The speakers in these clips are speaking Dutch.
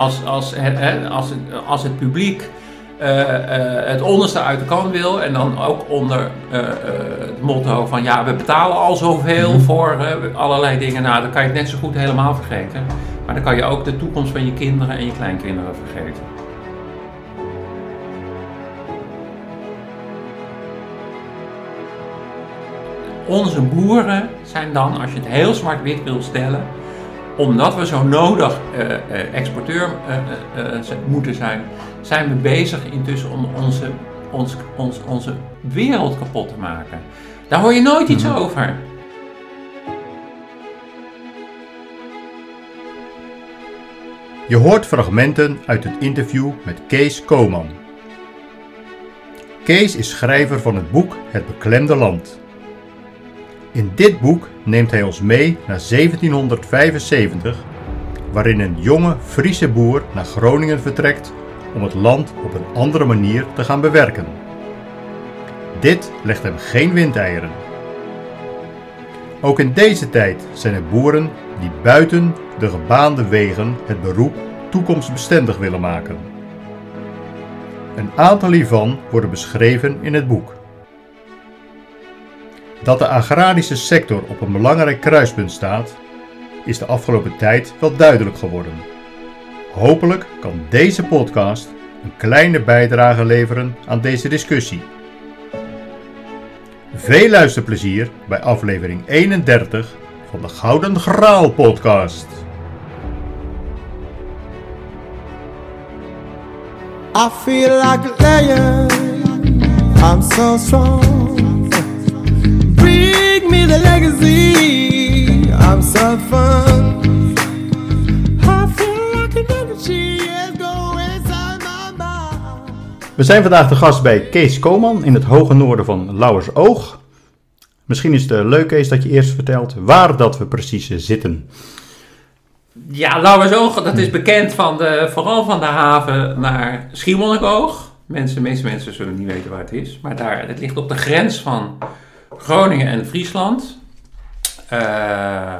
Als, als, het, als, het, als het publiek het onderste uit de kan wil en dan ook onder het motto van ja, we betalen al zoveel mhm. voor allerlei dingen, nou dan kan je het net zo goed helemaal vergeten. Maar dan kan je ook de toekomst van je kinderen en je kleinkinderen vergeten. Onze boeren zijn dan, als je het heel zwart-wit wil stellen, omdat we zo nodig uh, exporteur uh, moeten zijn, zijn we bezig intussen om onze, ons, ons, onze wereld kapot te maken. Daar hoor je nooit iets mhm. over. Je hoort fragmenten uit het interview met Kees Koman. Kees is schrijver van het boek Het Beklemde Land. In dit boek neemt hij ons mee naar 1775, waarin een jonge Friese boer naar Groningen vertrekt om het land op een andere manier te gaan bewerken. Dit legt hem geen windeieren. Ook in deze tijd zijn er boeren die buiten de gebaande wegen het beroep toekomstbestendig willen maken. Een aantal hiervan worden beschreven in het boek. Dat de agrarische sector op een belangrijk kruispunt staat, is de afgelopen tijd wel duidelijk geworden. Hopelijk kan deze podcast een kleine bijdrage leveren aan deze discussie. Veel luisterplezier bij aflevering 31 van de Gouden Graal podcast. I feel like a lion. I'm so strong. Me the legacy. I'm. I feel like an energy is going my mind. We zijn vandaag de gast bij Kees Koman in het hoge noorden van Lauwersoog. Misschien is het uh, leuk, Kees, dat je eerst vertelt waar dat we precies zitten. Ja, Lauwersoog, dat is bekend van de, vooral van de haven naar Schiermonnikoog. Mensen, de meeste mensen zullen niet weten waar het is. Maar daar, het ligt op de grens van Groningen en Friesland. Uh,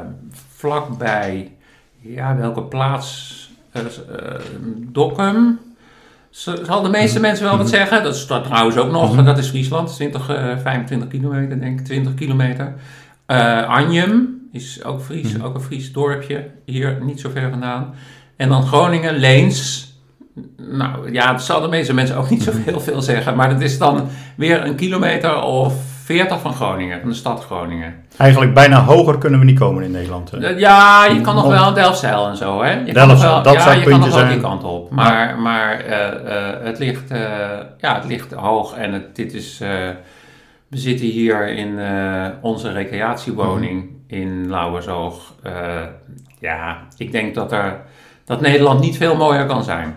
vlakbij, ja, welke plaats? Uh, Dokkum. Zal de meeste mensen wel wat mhm. zeggen. Dat is dat trouwens ook nog, mhm. dat is Friesland. 20, 25 kilometer, denk ik, 20 kilometer. Anjem, is ook Fries, mhm. ook een Fries dorpje, hier niet zo ver vandaan. En dan Groningen, Leens. Nou ja, dat zal de meeste mensen ook niet zo heel veel zeggen, maar dat is dan weer een kilometer of 40 van Groningen, van de stad Groningen. Eigenlijk bijna hoger kunnen we niet komen in Nederland. Hè? Ja, je kan nog wel Delfzijl en zo, hè? Je Delfzijl, wel, dat ja, zou je kan nog wel die kant op. Maar, maar uh, uh, het, ligt, uh, ja, het ligt hoog en het, dit is... we zitten hier in onze recreatiewoning. Mhm in Lauwersoog. Ja, ik denk dat, er, dat Nederland niet veel mooier kan zijn.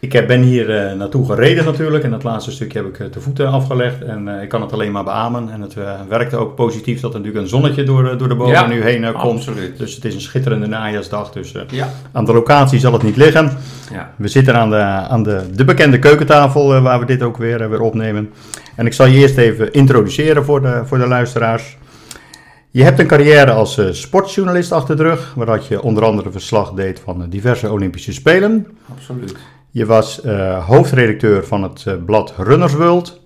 Ik ben hier uh, naartoe gereden natuurlijk en het laatste stukje heb ik uh, de voeten afgelegd en ik kan het alleen maar beamen. En het werkte ook positief dat er natuurlijk een zonnetje door, door de bomen nu heen komt. Absoluut. Dus het is een schitterende najaarsdag, dus ja. aan de locatie zal het niet liggen. Ja. We zitten aan, de, aan de, de bekende keukentafel waar we dit ook weer, weer opnemen. En ik zal je eerst even introduceren voor de, voor de luisteraars. Je hebt een carrière als sportjournalist achter de rug, waar je onder andere verslag deed van diverse Olympische Spelen. Absoluut. Je was uh, hoofdredacteur van het blad Runners World.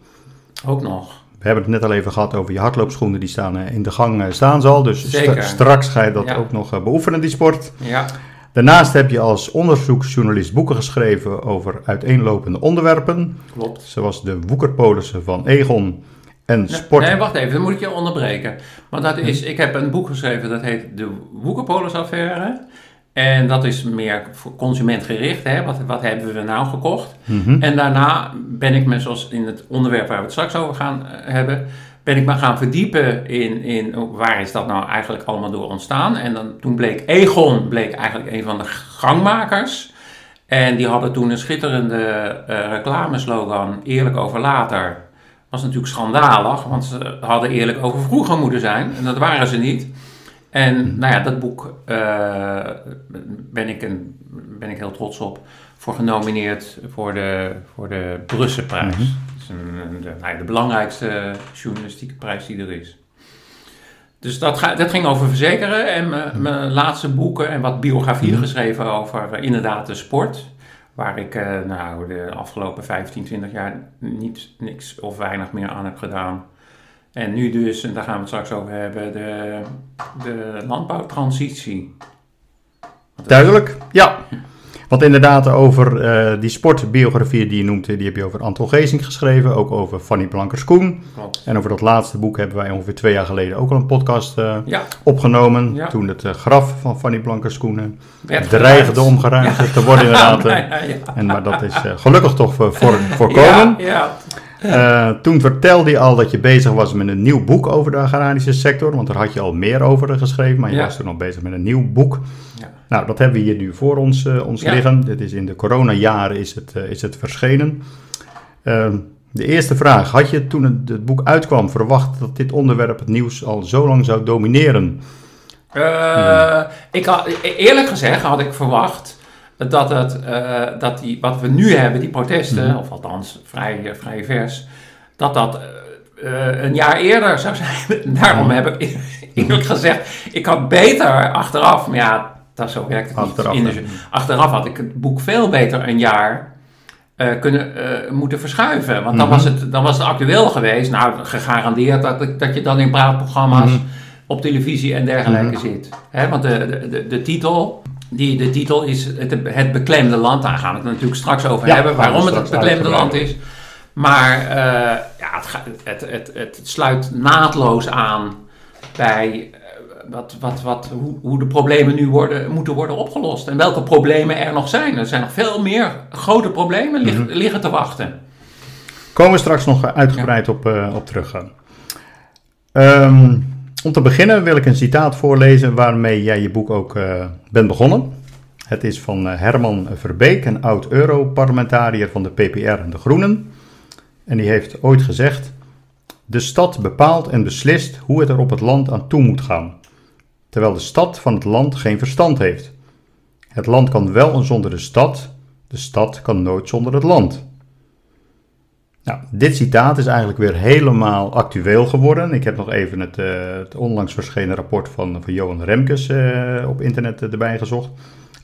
Ook nog. We hebben het net al even gehad over je hardloopschoenen, die staan in de gang staan zal. Dus st straks ga je dat ook nog beoefenen, die sport. Ja. Daarnaast heb je als onderzoeksjournalist boeken geschreven over uiteenlopende onderwerpen. Klopt. Zoals de woekerpolissen van Egon en sport. Nee, wacht even, dan moet ik je onderbreken. Want dat is, ik heb een boek geschreven dat heet De Woekerpolis-affaire. En dat is meer voor consumentgericht. Hè? Wat, wat hebben we nou gekocht? Mhm. En daarna ben ik me, zoals in het onderwerp waar we het straks over gaan eh, hebben, ben ik me gaan verdiepen in, in waar is dat nou eigenlijk allemaal door ontstaan. En dan, toen bleek Egon bleek eigenlijk een van de gangmakers. En die hadden toen een schitterende uh, reclameslogan, eerlijk over later was natuurlijk schandalig, want ze hadden eerlijk over vroeger moeten zijn en dat waren ze niet. En mhm. nou ja, dat boek uh, ben, ik een, ben ik heel trots op voor genomineerd voor de, voor de Brusselprijs. Mm -hmm. Dat is een, de, nou ja, de belangrijkste journalistieke prijs die er is. Dus dat, ga, dat ging over verzekeren en mijn- mijn laatste boeken en wat biografieën Mhm. geschreven over eh, inderdaad de sport. Waar ik eh, nou, de afgelopen 15, 20 jaar niet, niks of weinig meer aan heb gedaan. En nu dus, en daar gaan we het straks over hebben, de, de landbouwtransitie. Duidelijk, ja. Want inderdaad, over eh, die sportbiografieën die je noemt, die heb je over Anton Geesink geschreven, ook over Fanny Blankers-Koen. En over dat laatste boek hebben wij ongeveer twee jaar geleden ook al een podcast eh, Ja, opgenomen. Ja. Toen het eh, graf van Fanny Blankers-Koen eh, dreigde geruimd. omgeruimd te worden inderdaad. eh. En, maar dat is eh, gelukkig toch voor, voor, voorkomen. Ja, ja. Eh, toen vertelde je al dat je bezig was met een nieuw boek over de agrarische sector, want daar had je al meer over geschreven, maar je Ja. was toen al bezig met een nieuw boek. Ja. Nou, dat hebben we hier nu voor ons, eh, ons liggen. Dit is in de coronajaren is het, eh, is het verschenen. Ehm, de eerste vraag, had je toen het, het boek uitkwam verwacht dat dit onderwerp het nieuws al zo lang zou domineren? Ik had, e- eerlijk gezegd had ik verwacht dat, het, eh, dat die, wat we nu hebben, die protesten, Mhm. of althans vrij, eh, vrij vers, dat dat eh, een jaar eerder zou zijn. Daarom heb ik eerlijk gezegd, ik had beter achteraf, maar ja, dat zo werkt het Achteraf, niet. De- achteraf had ik het boek veel beter een jaar kunnen moeten verschuiven. Want dan, Mhm. was het, dan was het actueel geweest. Nou, gegarandeerd dat, dat je dan in praatprogramma's Mhm. op televisie en dergelijke zit. Hè, want de, de, de, de titel... Die, de titel is het, het beklemde land. Daar gaan we het natuurlijk straks over Ja, hebben. Waarom het het beklemde land is. Maar eh, ja, het, het, het, het sluit naadloos aan bij eh, wat, wat, wat, hoe, hoe de problemen nu worden, moeten worden opgelost. En welke problemen er nog zijn. Er zijn nog veel meer grote problemen lig- Mhm. liggen te wachten. Komen we straks nog uitgebreid op, eh, op teruggaan. Ehm, om te beginnen wil ik een citaat voorlezen waarmee jij je boek ook eh, bent begonnen. Het is van eh, Herman Verbeek, een oud-Europarlementariër van de PPR en de Groenen. En die heeft ooit gezegd: De stad bepaalt en beslist hoe het er op het land aan toe moet gaan, terwijl de stad van het land geen verstand heeft. Het land kan wel zonder de stad, de stad kan nooit zonder het land. Nou, dit citaat is eigenlijk weer helemaal actueel geworden. Ik heb nog even het, eh, het onlangs verschenen rapport van, van Johan Remkes eh, op internet erbij gezocht.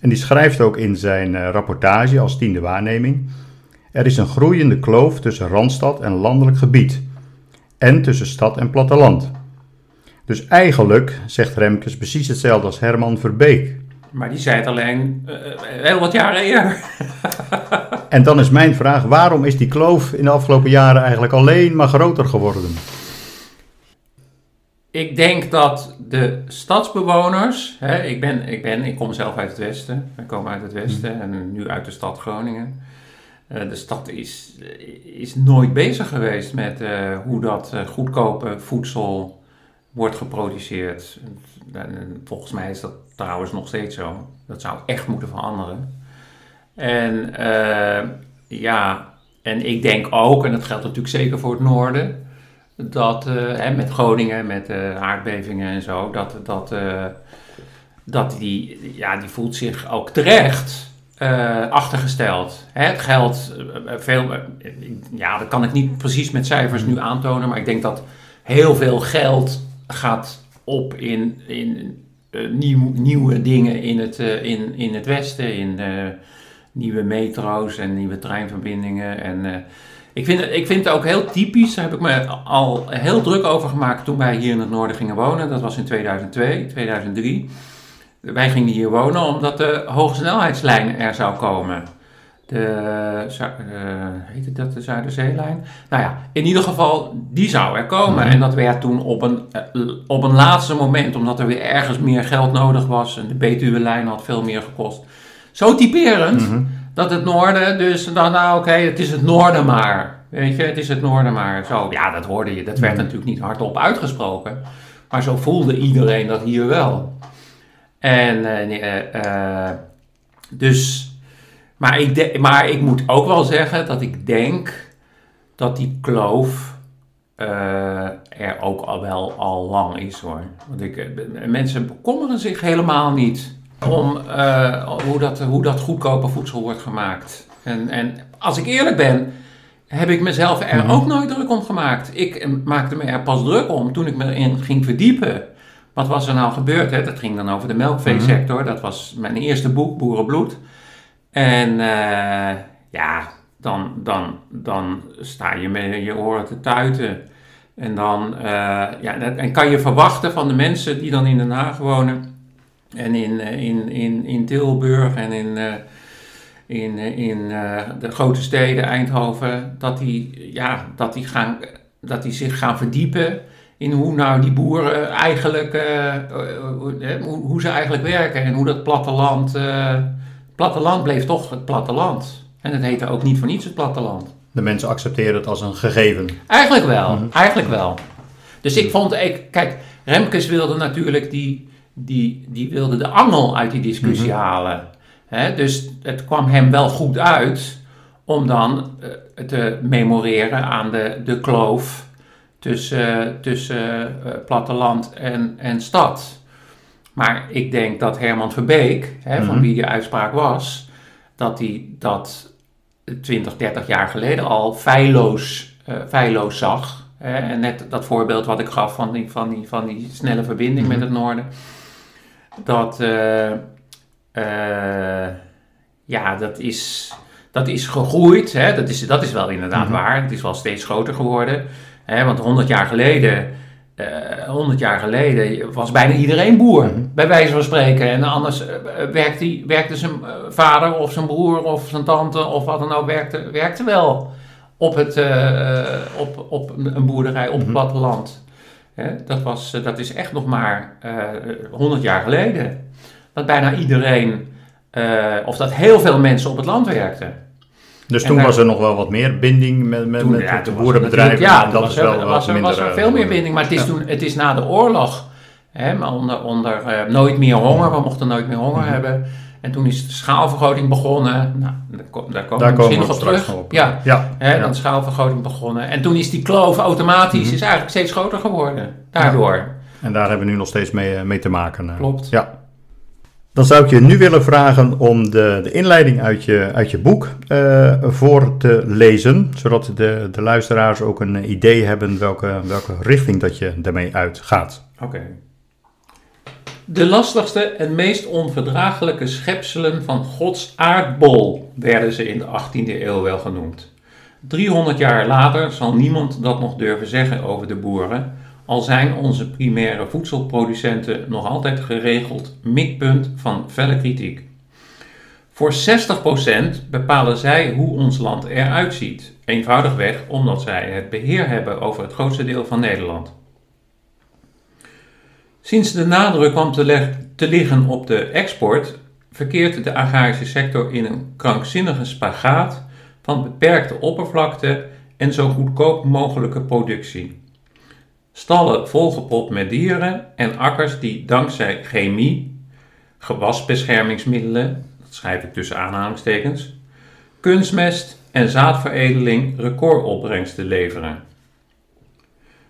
En die schrijft ook in zijn eh, rapportage als tiende waarneming. Er is een groeiende kloof tussen Randstad en landelijk gebied. En tussen stad en platteland. Dus eigenlijk zegt Remkes precies hetzelfde als Herman Verbeek. Maar die zei het alleen eh, eh, heel wat jaren eerder. En dan is mijn vraag, waarom is die kloof in de afgelopen jaren eigenlijk alleen maar groter geworden? Ik denk dat de stadsbewoners, hè, ik, ben, ik, ben, ik kom zelf uit het westen, wij komen uit het westen en nu uit de stad Groningen. Eh, de stad is, is nooit bezig geweest met hoe dat goedkope voedsel wordt geproduceerd. En volgens mij is dat trouwens nog steeds zo. Dat zou echt moeten veranderen. En eh, ja, en ik denk ook, en dat geldt natuurlijk zeker voor het noorden, dat eh, hè, met Groningen, met eh, aardbevingen en zo, dat, dat, eh, dat die, ja, die voelt zich ook terecht eh, achtergesteld. Hè, het geldt eh, veel, eh, ja, dat kan ik niet precies met cijfers nu aantonen, maar ik denk dat heel veel geld gaat op in, in nieuw, nieuwe dingen in het, eh, in, in het westen, in eh, nieuwe metro's en nieuwe treinverbindingen en... ik vind, ik vind het ook heel typisch, daar heb ik me al heel druk over gemaakt toen wij hier in het noorden gingen wonen. Dat was in 2002, 2003. Wij gingen hier wonen omdat de hogesnelheidslijn er zou komen. De, Zu- eh, heet het dat, de Zuiderzeelijn? Nou ja, in ieder geval, die zou er komen. Mhm. En dat werd toen op een, eh, op een laatste moment, omdat er weer ergens meer geld nodig was. En de Betuwe-lijn had veel meer gekost. Zo typerend Mhm. dat het noorden, dus dan, nou oké, het is het noorden maar. Weet je, het is het noorden maar. Zo, ja, dat hoorde je. Dat werd Mhm. natuurlijk niet hardop uitgesproken. Maar zo voelde iedereen dat hier wel. En, nee, eh, dus, maar ik, de- maar ik moet ook wel zeggen dat ik denk dat die kloof eh, er ook al wel al lang is hoor. Want ik, eh, mensen bekommeren zich helemaal niet om eh, hoe, dat, hoe dat goedkope voedsel wordt gemaakt. En, en als ik eerlijk ben, heb ik mezelf er Mhm. ook nooit druk om gemaakt. Ik maakte me er pas druk om toen ik me erin ging verdiepen. wat was er nou gebeurd? Hè? Dat ging dan over de melkveesector. Dat was mijn eerste boek, Boerenbloed. En eh, ja, dan, dan, dan sta je met je oren te tuiten. En dan eh, ja, en kan je verwachten van de mensen die dan in Den Haag wonen. En in, eh, in, in, in Tilburg en in, in, in de grote steden, Eindhoven, dat die, ja, dat die, gaan, dat die zich gaan verdiepen in hoe nou die boeren eigenlijk, hoe, hoe, ze eigenlijk werken en hoe dat platteland platteland bleef toch het platteland. En het heette ook niet voor niets het platteland. De mensen accepteren het als een gegeven. Eigenlijk wel, mhm. eigenlijk wel. Dus ik vond, ik, kijk, Remkes wilde natuurlijk die, die, die wilde de angel uit die discussie mhm. halen. dus het kwam hem wel goed uit om dan uh, te memoreren aan de, de kloof tussen, tussen uh, platteland en, en stad. Maar ik denk dat Herman Verbeek, hè, van mhm. wie die uitspraak was, dat hij dat 20, 30 jaar geleden al feilloos, uh, feilloos zag. Hè. En net dat voorbeeld wat ik gaf van die, van die, van die snelle verbinding met mhm. het noorden. Dat, uh, uh, ja, dat is, dat is gegroeid. Hè. Dat, is, dat is wel inderdaad mhm. waar. Het is wel steeds groter geworden. Hè, want 100 jaar geleden 100 eh, jaar geleden was bijna iedereen boer, mhm. bij wijze van spreken. En anders uh, werkte, werkte zijn vader of zijn broer of zijn tante of wat dan ook, werkte, werkte wel op, het, op, op een boerderij, op het mhm. platteland. dat, was, dat is echt nog maar 100 jaar geleden. Dat bijna iedereen, of dat heel veel mensen op het land werkten. Dus toen was er nog wel wat meer binding met, met, met de boerenbedrijven. Ja, dat was, wel was, er, was er veel meer binding. Maar het is, toen, het is na de oorlog, hè, onder, onder uh, nooit meer honger, we mochten nooit meer honger mhm. hebben. En toen is de schaalvergroting begonnen. Nou, daar, komen we misschien nog op terug. Op. Ja, ja, hè, dan is schaalvergroting begonnen. En toen is die kloof automatisch mhm. is eigenlijk steeds groter geworden. Daardoor. En daar hebben we nu nog steeds mee, eh, mee te maken. Eh. Klopt. Ja. Dan zou ik je nu willen vragen om de, de inleiding uit je, uit je boek uh, voor te lezen, zodat de, de luisteraars ook een idee hebben welke, welke richting dat je daarmee uitgaat. Oké. De lastigste en meest onverdraaglijke schepselen van Gods aardbol werden ze in de 18e eeuw wel genoemd. 300 jaar later zal niemand dat nog durven zeggen over de boeren, al zijn onze primaire voedselproducenten nog altijd geregeld mikpunt van felle kritiek. Voor 60% bepalen zij hoe ons land eruit ziet, eenvoudigweg omdat zij het beheer hebben over het grootste deel van Nederland. Sinds de nadruk kwam te, te liggen op de export, verkeert de agrarische sector in een krankzinnige spagaat van beperkte oppervlakte en zo goedkoop mogelijke productie. Stallen volgepropt met dieren en akkers die dankzij chemie, gewasbeschermingsmiddelen, dat schrijf ik tussen aanhalingstekens, kunstmest en zaadveredeling recordopbrengsten leveren.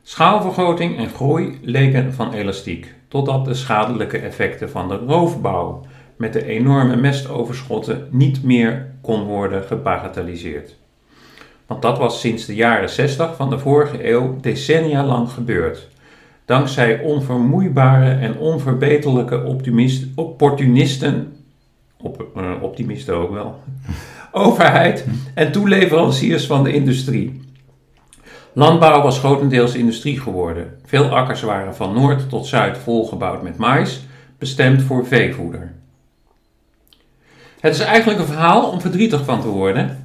Schaalvergroting en groei leken van elastiek, totdat de schadelijke effecten van de roofbouw met de enorme mestoverschotten niet meer kon worden gebagatelliseerd. Want dat was sinds de jaren 60 van de vorige eeuw decennia lang gebeurd. Dankzij onvermoeibare en onverbeterlijke opportunisten, op, uh, optimisten ook wel, overheid en toeleveranciers van de industrie. Landbouw was grotendeels industrie geworden. Veel akkers waren van noord tot zuid volgebouwd met mais, bestemd voor veevoeder. Het is eigenlijk een verhaal om verdrietig van te worden,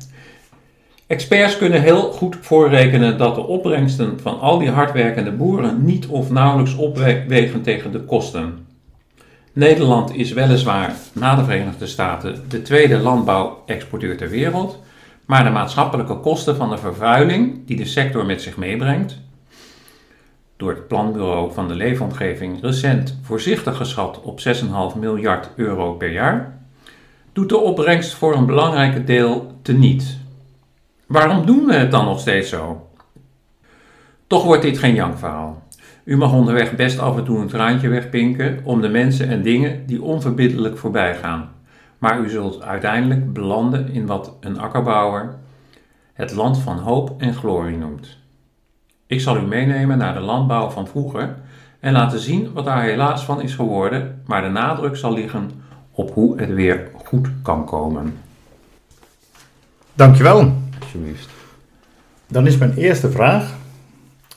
Experts kunnen heel goed voorrekenen dat de opbrengsten van al die hardwerkende boeren niet of nauwelijks opwegen tegen de kosten. Nederland is weliswaar na de Verenigde Staten de tweede landbouwexporteur ter wereld, maar de maatschappelijke kosten van de vervuiling die de sector met zich meebrengt, door het Planbureau van de Leefomgeving recent voorzichtig geschat op 6,5 miljard euro per jaar, doet de opbrengst voor een belangrijk deel teniet. Waarom doen we het dan nog steeds zo? Toch wordt dit geen jankverhaal. U mag onderweg best af en toe een traantje wegpinken om de mensen en dingen die onverbiddelijk voorbij gaan. Maar u zult uiteindelijk belanden in wat een akkerbouwer het land van hoop en glorie noemt. Ik zal u meenemen naar de landbouw van vroeger en laten zien wat daar helaas van is geworden, maar de nadruk zal liggen op hoe het weer goed kan komen. Dankjewel. Alsjeblieft. Dan is mijn eerste vraag.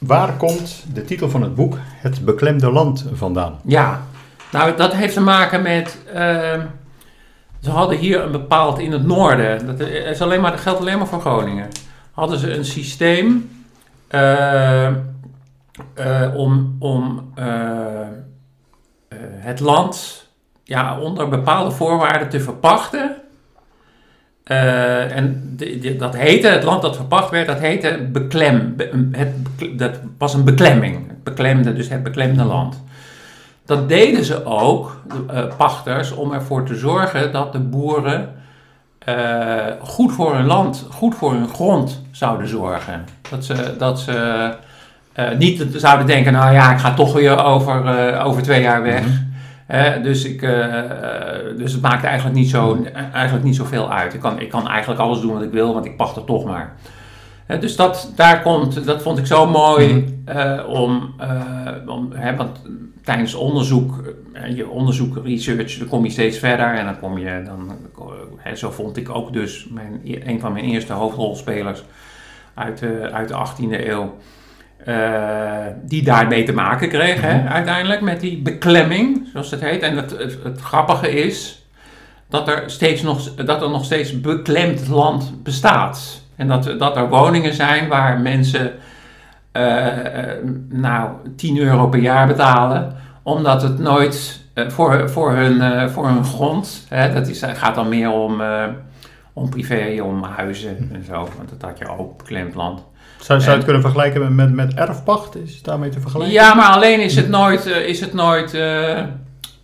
Waar komt de titel van het boek Het beklemde land vandaan? Ja, nou dat heeft te maken met. ehm, ze hadden hier een bepaald in het noorden, dat is alleen maar, dat geldt alleen maar voor Groningen. Hadden ze een systeem eh, eh, om, om eh, eh, het land ja, onder bepaalde voorwaarden te verpachten. Eh, en dat heette, het land dat verpacht werd, dat heette beklem. be- het, dat was een beklemming. Het beklemde, dus het beklemde land. Dat deden ze ook, de eh, pachters, om ervoor te zorgen dat de boeren eh, goed voor hun land, goed voor hun grond zouden zorgen. Dat ze, dat ze niet zouden denken, nou ja, ik ga toch weer over, over twee jaar weg. Hè, dus, ik, eh, eh, dus het maakt eigenlijk niet, zo, eigenlijk niet zoveel uit. Ik kan, ik kan eigenlijk alles doen wat ik wil, want ik pacht het toch maar. Hè, dus dat, daar komt, dat vond ik zo mooi eh, om, om hè, want tijdens onderzoek, je onderzoek, research, dan kom je steeds verder en dan kom je, dan, hè, zo vond ik ook dus mijn, een van mijn eerste hoofdrolspelers uit uit de 18e eeuw. Eh, die daarmee te maken kreeg, hè, uiteindelijk, met die beklemming, zoals het heet. En het, het, het grappige is dat er, steeds nog, dat er nog steeds beklemd land bestaat. En dat, dat er woningen zijn waar mensen eh, eh, nou, 10 euro per jaar betalen, omdat het nooit voor, voor, hun, voor hun grond, hè, dat is, gaat dan meer om, om privé, om huizen en zo, want dat had je ook, beklemd land. Zou, zou je het kunnen vergelijken met, met, met erfpacht? Is het daarmee te vergelijken? Ja, maar alleen is het nooit, eh, is het nooit, eh,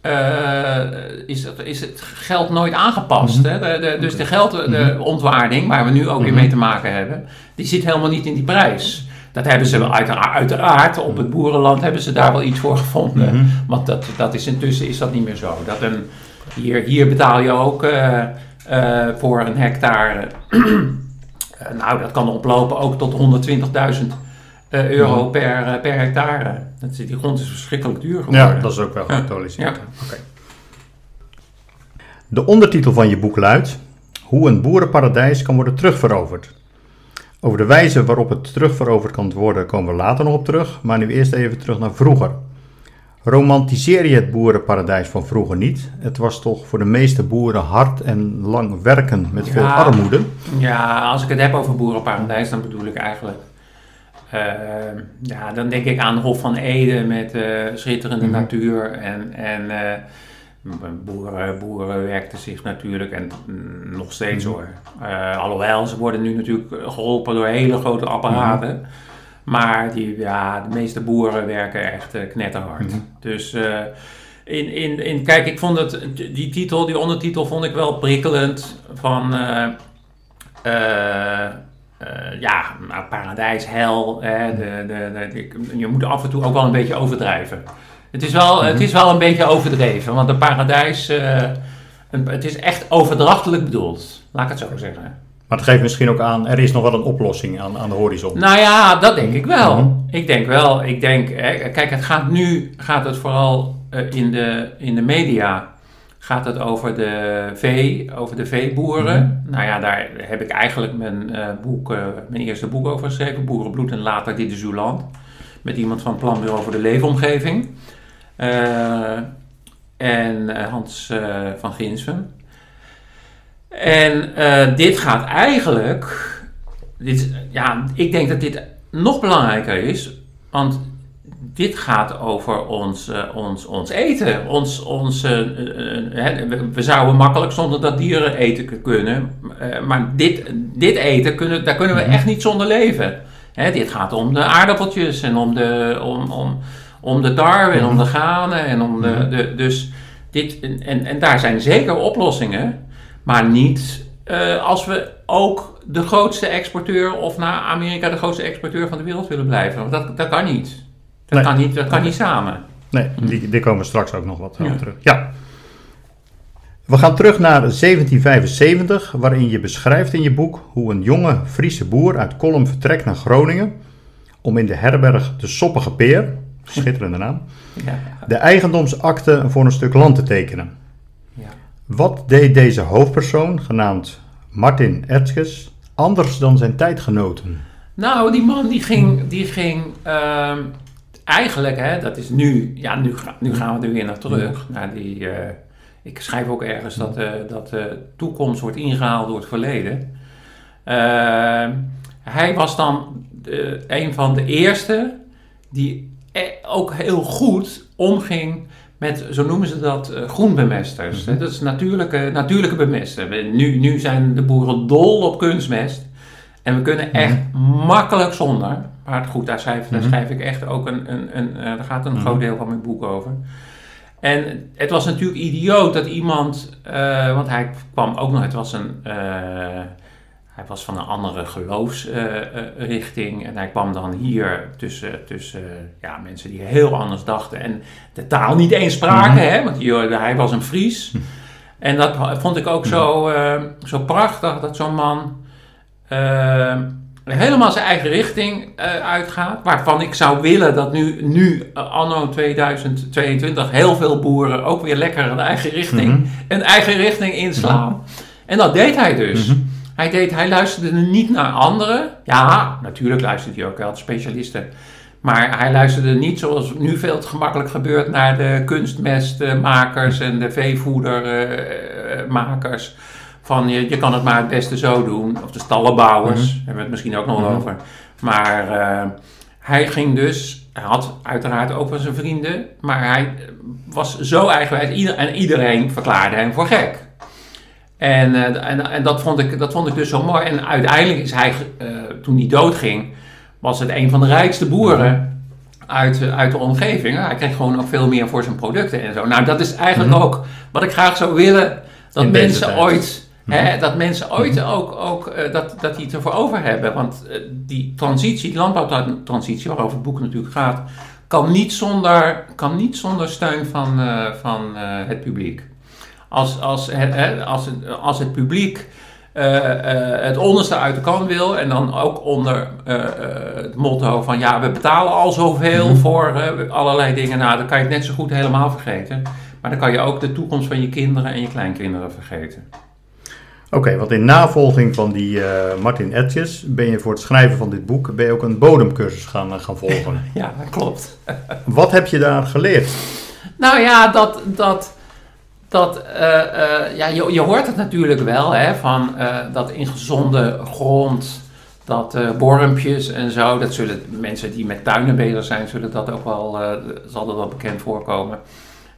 eh, is, het, is het geld nooit aangepast. hè? De, de, dus de geldontwaarding, waar we nu ook weer mee te maken hebben, die zit helemaal niet in die prijs. Dat hebben ze wel uiteraard, uiteraard op het boerenland hebben ze daar wel iets voor gevonden. Mhm. Want dat, dat is intussen is dat niet meer zo. Dat een, hier, hier betaal je ook voor een hectare. Eh, nou, dat kan oplopen ook tot 120.000 eh, euro per, eh, per hectare. Dat, is- die grond is verschrikkelijk duur geworden. Ja, dat is ook wel geactualiseerd. Ja. De ondertitel van je boek luidt: Hoe een boerenparadijs kan worden terugveroverd. Over de wijze waarop het terugveroverd kan worden komen we later nog op terug, maar nu eerst even terug naar vroeger. Romantiseer je het boerenparadijs van vroeger niet? Het was toch voor de meeste boeren hard en lang werken met veel armoede. Ja, als ik het heb over boerenparadijs, dan bedoel ik eigenlijk... eh, ja, dan denk ik aan Hof van Ede met eh, schitterende Mhm. natuur. En, en eh, boeren, boeren werkten zich natuurlijk, en mm, nog steeds Mhm. hoor. Eh, alhoewel, ze worden nu natuurlijk geholpen door hele grote apparaten. Maar die, ja, de meeste boeren werken echt eh, knetterhard. Mhm. Dus eh, in, in, in, kijk, ik vond het, die titel, die ondertitel vond ik wel prikkelend. Van, eh, ja, nou, paradijs, hel. Hè, de, de, je moet af en toe ook wel een beetje overdrijven. Het is wel, het is wel een beetje overdreven, want een paradijs, een- het is echt overdrachtelijk bedoeld. Laat ik het zo zeggen. Maar het geeft misschien ook aan, er is nog wel een oplossing aan, aan de horizon. Nou ja, dat denk ik wel. Mhm. Ik denk wel. Ik denk, hè, kijk, het gaat nu gaat het vooral eh, in, de, in de media gaat het over de vee, over de veeboeren. Nou ja, daar heb ik eigenlijk mijn, eh, boek, eh, mijn eerste boek over geschreven, Boerenbloed en later Dit is uw land. Met iemand van Planbureau voor de Leefomgeving. En Hans van Ginsven. En eh, dit gaat eigenlijk. Dit, ja, ik denk dat dit nog belangrijker is. Want dit gaat over ons, eh, ons, ons eten. Ons, ons, eh, we, zouden makkelijk zonder dat dieren eten kunnen. Maar dit, dit eten, kunnen, daar kunnen we echt niet zonder leven. Hè, dit gaat om de aardappeltjes en om de, om, om, om de tarwe en om de granen. En om de, de, dus dit, en, en daar zijn zeker oplossingen. Maar niet eh, als we ook de grootste exporteur of naar Amerika de grootste exporteur van de wereld willen blijven. Want dat, dat kan niet. Dat Nee. kan niet, dat kan niet samen. Nee, die, die komen we straks ook nog wat Ja. terug. Ja. We gaan terug naar 1775, waarin je beschrijft in je boek hoe een jonge Friese boer uit Kolm vertrekt naar Groningen om in de herberg de Soppige Peer, schitterende naam, Ja. de eigendomsakte voor een stuk land te tekenen. Wat deed deze hoofdpersoon, genaamd Martin Ertges, anders dan zijn tijdgenoten? Nou, die man die ging, die ging ehm, eigenlijk, hè, dat is nu, ja, nu, nu gaan we er weer naar terug. Naar die, eh, ik schrijf ook ergens dat, eh, dat de toekomst wordt ingehaald door het verleden. Ehm, hij was dan de- een van de eerste die eh, ook heel goed omging met, zo noemen ze dat, eh, groenbemesters. Mhm. Dat is natuurlijke, natuurlijke bemesten. We- Nu, nu zijn de boeren dol op kunstmest. En we kunnen echt makkelijk zonder. Maar goed, daar schrijf, daar Mhm. schrijf ik echt ook een, een, een eh, daar gaat een Mhm. groot deel van mijn boek over. En het was natuurlijk idioot dat iemand, eh, want hij kwam ook nog, het was een, hij was van een andere geloofsrichting en hij kwam dan hier tussen, tussen ja, mensen die heel anders dachten en de taal niet eens spraken, Mhm. hè, want hier, hij was een Fries. En dat vond ik ook zo, eh, zo prachtig, dat zo'n man eh, helemaal zijn eigen richting eh, uitgaat. Waarvan ik zou willen dat nu, nu eh, anno 2022, heel veel boeren ook weer lekker een eigen richting, Mhm. een eigen richting inslaan. En dat deed hij dus. Hij, deed, hij luisterde niet naar anderen. Ja, natuurlijk luisterde hij ook wel, specialisten. Maar hij luisterde niet zoals nu veel te gemakkelijk gebeurt naar de kunstmestmakers en de veevoedermakers. Van je, je kan het maar het beste zo doen. Of de stallenbouwers, daar hebben we het misschien ook nog Mhm. over. Maar eh, hij ging dus, hij had uiteraard ook wel zijn vrienden. Maar hij was zo eigenwijs ieder, en iedereen verklaarde hem voor gek. En, eh, en, en dat, vond ik, dat vond ik dus zo mooi. En uiteindelijk is hij, eh, toen hij doodging, was het een van de rijkste boeren uit, eh, uit de omgeving. Hij kreeg gewoon ook veel meer voor zijn producten en zo. Nou, dat is eigenlijk Mhm. ook wat ik graag zou willen. Dat In mensen ooit, Mhm. hè, dat mensen ooit ook, ook dat, dat die het ervoor over hebben. Want die transitie, die landbouwtransitie, waarover het boek natuurlijk gaat, kan niet zonder, kan niet zonder steun van, van het publiek. Als, als, hè, als, het, als het publiek eh, eh, het onderste uit de kan wil en dan ook onder eh, het motto van ja, we betalen al zoveel Mhm. voor allerlei dingen, nou dan kan je het net zo goed helemaal vergeten. Maar dan kan je ook de toekomst van je kinderen en je kleinkinderen vergeten. Oké, want in navolging van die Martin Ertjes ben je voor het schrijven van dit boek ben je ook een bodemcursus gaan, gaan volgen. Ja, dat klopt. Wat heb je daar geleerd? Nou ja, dat, dat, dat eh, eh, ja, je, je hoort het natuurlijk wel, hè, van eh, dat in gezonde grond, dat bormpjes en zo, dat zullen mensen die met tuinen bezig zijn, zullen dat ook wel, zal dat wel bekend voorkomen.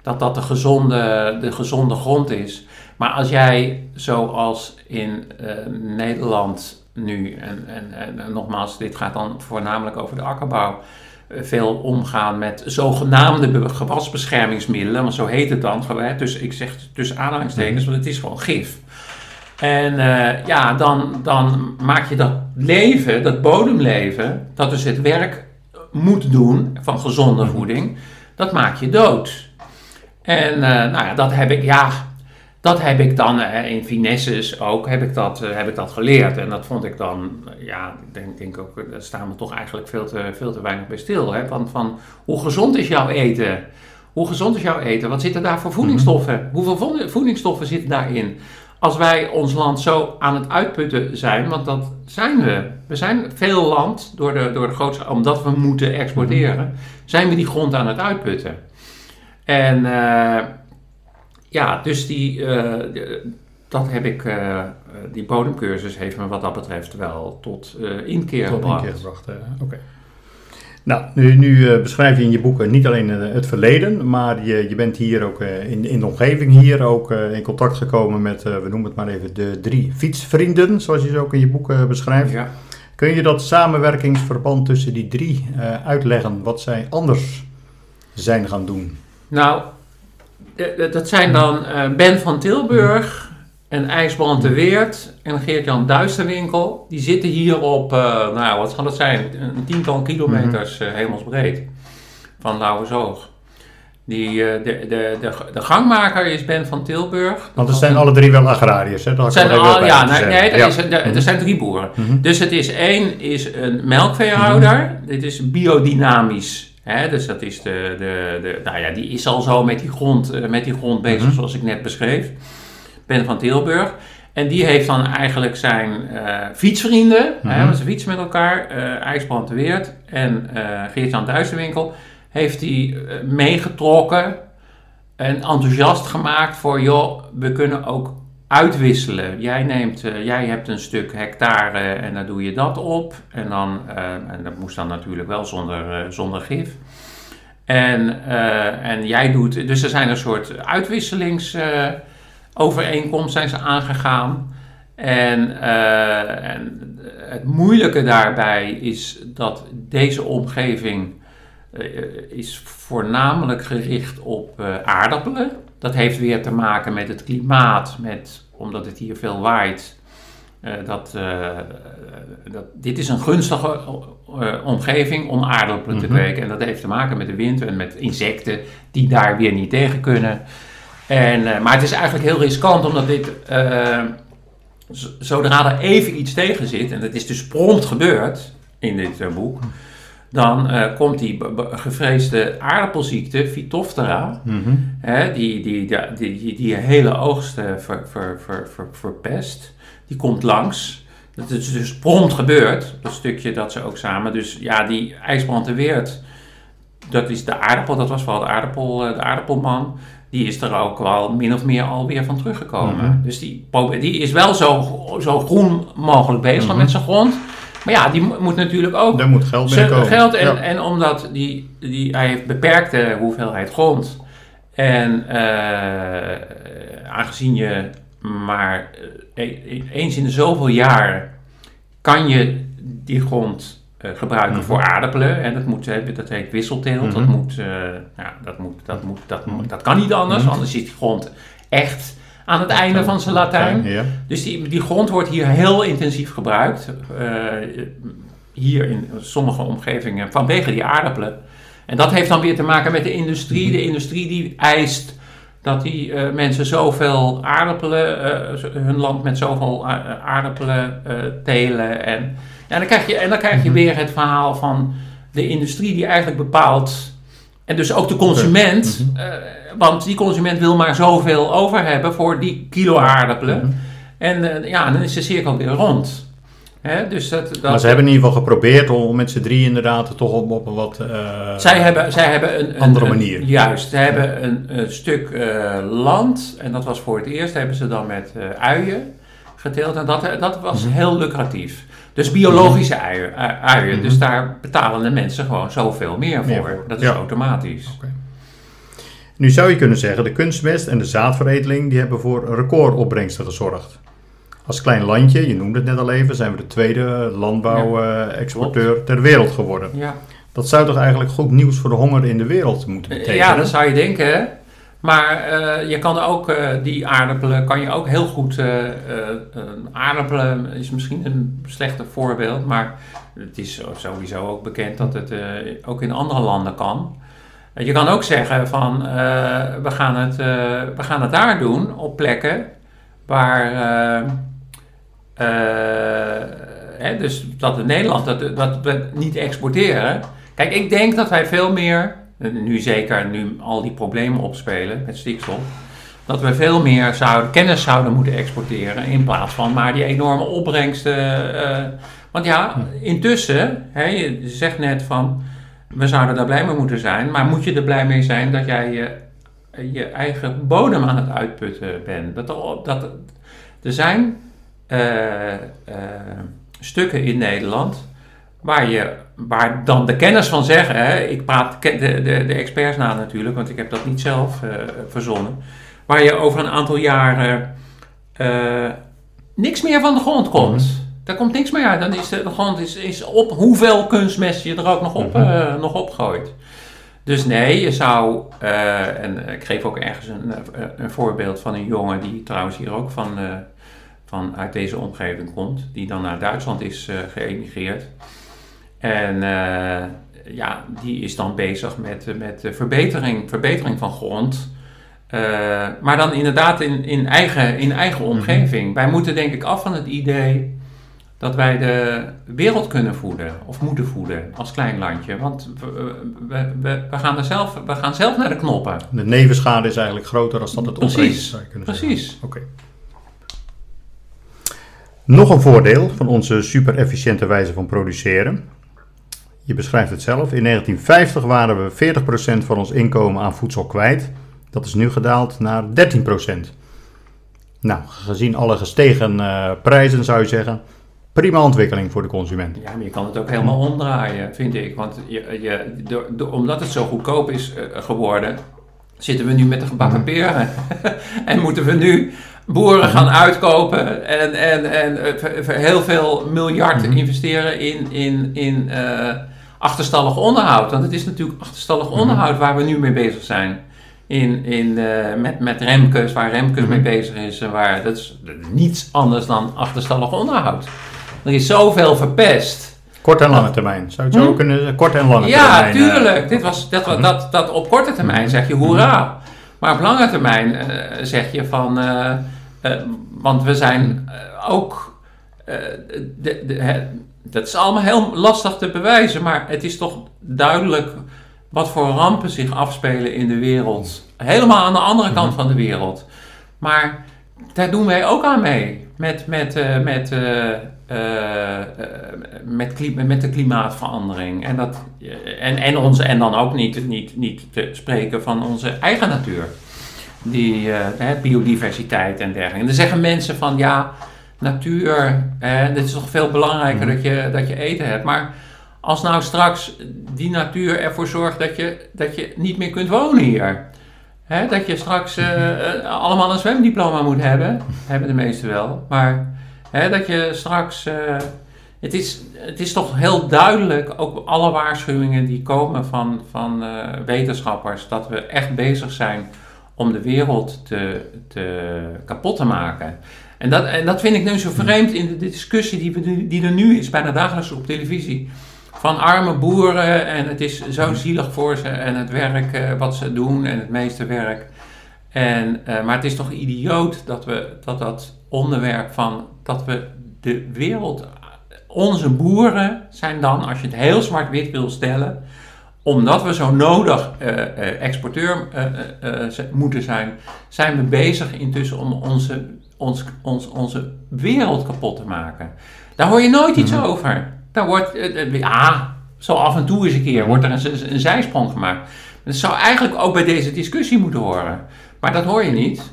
Dat dat de gezonde, de gezonde grond is. Maar als jij, zoals in Nederland nu, en, en, en, nogmaals, dit gaat dan voornamelijk over de akkerbouw, veel omgaan met zogenaamde be- gewasbeschermingsmiddelen, want zo heet het dan. Dus ik zeg tussen aanhalingstekens, want het is gewoon gif. En eh, ja, dan, dan maak je dat leven, dat bodemleven, dat dus het werk moet doen van gezonde voeding, dat maak je dood. En eh, nou ja, dat heb ik, ja, dat heb ik dan in finesses ook, heb ik, dat, eh, heb ik dat geleerd. En dat vond ik dan, eh, ja, ik denk, denk ook, eh, daar staan we toch eigenlijk veel te, veel te weinig bij stil. Hè? Van, van hoe gezond is jouw eten? Hoe gezond is jouw eten? Wat zitten daar voor voedingsstoffen? Hoeveel vo- voedingsstoffen zitten daarin? Als wij ons land zo aan het uitputten zijn, want dat zijn we. We zijn veel land, door de, door de grootste, omdat we moeten exporteren, zijn we die grond aan het uitputten. En ja, dus die, eh, dat heb ik, eh, die bodemcursus heeft me wat dat betreft wel tot eh inkeer Tot gebracht. keer gebracht. Oké. Nou, nu, nu beschrijf je in je boeken niet alleen het verleden, maar je, je bent hier ook in, in de omgeving hier ook in contact gekomen met, we noemen het maar even, de drie fietsvrienden, zoals je ze ook in je boeken beschrijft. Ja. Kun je dat samenwerkingsverband tussen die drie uitleggen, wat zij anders zijn gaan doen? Nou, dat zijn dan eh, Ben van Tilburg en IJsbrand de Weert en Geert-Jan Duisterwinkel. Die zitten hier op, eh, nou wat zal het zijn, een tiental kilometers eh, hemelsbreed van Lauwersoog. Die, eh, de, de, de, de gangmaker is Ben van Tilburg. Want het zijn alle drie wel agrariërs, hè? Dat zijn al, ja, nee, er, Ja. is, er, er Mhm. zijn drie boeren. Mhm. Dus het is één is een melkveehouder. Dit is biodynamisch Dus dat is de, de, de, nou ja, die is al zo met die grond, eh, met die grond bezig, Mhm. zoals ik net beschreef. Ben van Tilburg. En die heeft dan eigenlijk zijn eh, fietsvrienden, hè, Mhm. want ze fietsen met elkaar, eh IJsbrand de Weert en eh Geert-Jan Duisterwinkel, heeft hij meegetrokken en enthousiast gemaakt voor, joh, we kunnen ook uitwisselen. Jij, neemt, eh, jij hebt een stuk hectare en daar doe je dat op. En, dan, eh, en dat moest dan natuurlijk wel zonder, eh, zonder gif. En, en jij doet, dus er zijn een soort uitwisselingsovereenkomst zijn ze aangegaan. En, en het moeilijke daarbij is dat deze omgeving is voornamelijk gericht op eh, aardappelen. Dat heeft weer te maken met het klimaat, met, omdat het hier veel waait. Eh, dat, eh, dat, dit is een gunstige eh, omgeving om aardappelen te Mhm. kweken. En dat heeft te maken met de wind en met insecten die daar weer niet tegen kunnen. En, eh, maar het is eigenlijk heel riskant, omdat dit, eh, zodra er even iets tegen zit, en dat is dus prompt gebeurd in dit eh, boek, dan eh, komt die gevreesde aardappelziekte, Phytophthora, Mhm. Hè, die, die, die, die, die, hele oogst eh, ver, ver, ver, ver- verpest, die komt langs. Dat is dus prompt gebeurd, dat stukje dat ze ook samen. Dus ja, die ijsbrand de Weert, dat is de aardappel, dat was wel de, aardappel, eh, de aardappelman. Die is er ook wel min of meer alweer van teruggekomen. Mhm. Dus die, die is wel zo, zo groen mogelijk bezig Mhm. met zijn grond. Maar ja, die mo- moet natuurlijk ook Daar moet geld binnenkomen. Geld en, Ja. en omdat die, die, hij heeft beperkte hoeveelheid grond. En eh, aangezien je maar eh, e- eens in de zoveel jaar kan je die grond eh, gebruiken Mhm. voor aardappelen. En dat, moet, dat heet wisselteelt. Dat, Mhm. moet, ja, dat, moet, dat, moet, dat, moet, dat kan niet anders, Mhm. anders is die grond echt aan het einde van zijn Latijn. Ja. Dus die, die grond wordt hier heel intensief gebruikt. eh, hier in sommige omgevingen vanwege die aardappelen. En dat heeft dan weer te maken met de industrie. De industrie die eist dat die eh, mensen zoveel aardappelen, eh, hun land met zoveel aardappelen telen. En, dan krijg je, en dan krijg je Mhm. weer het verhaal van de industrie die eigenlijk bepaalt. En dus ook de consument. Mhm. Want die consument wil maar zoveel over hebben voor die kilo aardappelen. Mhm. En eh, ja, dan is de cirkel weer rond. Dus dat, dat, Maar ze hebben in ieder geval geprobeerd om met z'n drie inderdaad toch op, op een wat... eh, zij hebben, zij hebben een, een andere een- manier. juist, ze hebben een, een stuk eh, land. En dat was voor het eerst, hebben ze dan met eh, uien geteeld. En dat, dat was Mhm. heel lucratief. Dus biologische uien. ui- uien. Mhm. Dus daar betalen de mensen gewoon zoveel meer voor. Meer voor, Dat is ja. automatisch. Nu zou je kunnen zeggen, de kunstmest en de zaadveredeling die hebben voor recordopbrengsten gezorgd. Als klein landje, je noemde het net al even, zijn we de tweede landbouwexporteur ter wereld geworden. Ja. Dat zou toch eigenlijk goed nieuws voor de honger in de wereld moeten betekenen? Ja, dat zou je denken. hè. Maar eh, je kan ook eh, die aardappelen, kan je ook heel goed. eh, eh, eh, aardappelen is misschien een slechter voorbeeld, maar het is sowieso ook bekend dat het eh, ook in andere landen kan. Je kan ook zeggen van eh, we, gaan het, eh, we gaan het daar doen op plekken waar. eh, hè, dus dat in Nederland dat, dat we niet exporteren. Kijk, ik denk dat wij veel meer, nu zeker nu al die problemen opspelen met stikstof, dat we veel meer zouden, kennis zouden moeten exporteren in plaats van maar die enorme opbrengsten. want ja, intussen, hè, je zegt net van we zouden daar blij mee moeten zijn, maar moet je er blij mee zijn dat jij je, je eigen bodem aan het uitputten bent? Dat, dat, er zijn eh, eh, stukken in Nederland waar, je, waar dan de kennis van zeggen, hè, ik praat de, de, de experts na natuurlijk, want ik heb dat niet zelf eh, verzonnen, waar je over een aantal jaren niks meer van de grond komt. Daar komt niks meer uit. Dan is de, grond is, is op hoeveel kunstmest je er ook nog op, Mhm. eh, nog op gooit. Dus nee, je zou, eh, en ik geef ook ergens een, eh, een voorbeeld van een jongen die trouwens hier ook van, van uit deze omgeving komt, die dan naar Duitsland is geëmigreerd. En ja, die is dan bezig met, met verbetering, verbetering van grond. Maar dan inderdaad in, in, eigen, in eigen omgeving. Wij moeten denk ik af van het idee dat wij de wereld kunnen voeden of moeten voeden als klein landje. Want we, we, gaan, er zelf, we gaan zelf naar de knoppen. De nevenschade is eigenlijk groter dan dat het Precies, opbrengt, kunnen precies. Oké. Nog een voordeel van onze super efficiënte wijze van produceren. Je beschrijft het zelf. In 1950 waren we 40% van ons inkomen aan voedsel kwijt. Dat is nu gedaald naar 13%. Nou, gezien alle gestegen eh, prijzen zou je zeggen, prima ontwikkeling voor de consument. Ja, maar je kan het ook helemaal omdraaien, vind ik. Want je, je, door- door- omdat het zo goedkoop is eh, geworden, zitten we nu met de gebakken peren. en moeten we nu boeren gaan uitkopen en, en, en eh, heel veel miljard Mhm. investeren in, in, in eh, achterstallig onderhoud. Want het is natuurlijk achterstallig Mhm. onderhoud waar we nu mee bezig zijn. In, in, met, met Remkes, waar Remkes Mhm. mee bezig is. En waar, dat is niets anders dan achterstallig onderhoud. Er is zoveel verpest. Kort en lange termijn. Zou je het zo Hm? kunnen Kort en lange Ja, termijn. eh, tuurlijk. Dit was, dat, Mhm. dat, dat op korte termijn zeg je hoera. Maar op lange termijn eh, zeg je van... eh, want we zijn ook... de, de, dat is allemaal heel lastig te bewijzen. Maar het is toch duidelijk wat voor rampen zich afspelen in de wereld. Helemaal aan de andere kant van de wereld. Maar daar doen wij ook aan mee. Met, met, met, eh, eh, met, met de klimaatverandering. En, dat, eh, en, en, onze, en dan ook niet, niet, niet te spreken van onze eigen natuur. Die hè, biodiversiteit en dergelijke. En dan zeggen mensen van ja, natuur, eh, dit is toch veel belangrijker dat, je, dat je eten hebt. Maar als nou straks die natuur ervoor zorgt dat je, dat je niet meer kunt wonen hier. Hè, dat je straks allemaal een zwemdiploma moet hebben. Hebben de meesten wel. Maar hè, dat je straks. eh, het, is, het is toch heel duidelijk, ook alle waarschuwingen die komen van, van eh, wetenschappers, dat we echt bezig zijn om de wereld te, te kapot te maken. En dat, en dat vind ik nu zo vreemd in de discussie die, we, die er nu is, bijna dagelijks op televisie. Van arme boeren en het is zo zielig voor ze en het werk eh, wat ze doen en het meeste werk. En, maar het is toch idioot dat we dat, dat onderwerp van dat we de wereld. Onze boeren zijn dan, als je het heel zwart-wit wil stellen, omdat we zo nodig eh, eh, exporteur eh, moeten zijn, zijn we bezig intussen om onze, ons, ons, onze wereld kapot te maken. Daar hoor je nooit iets over. Daar wordt, ja, zo af en toe eens een keer wordt er een zijsprong gemaakt. Dat zou eigenlijk ook bij deze discussie moeten horen. Maar dat hoor je niet.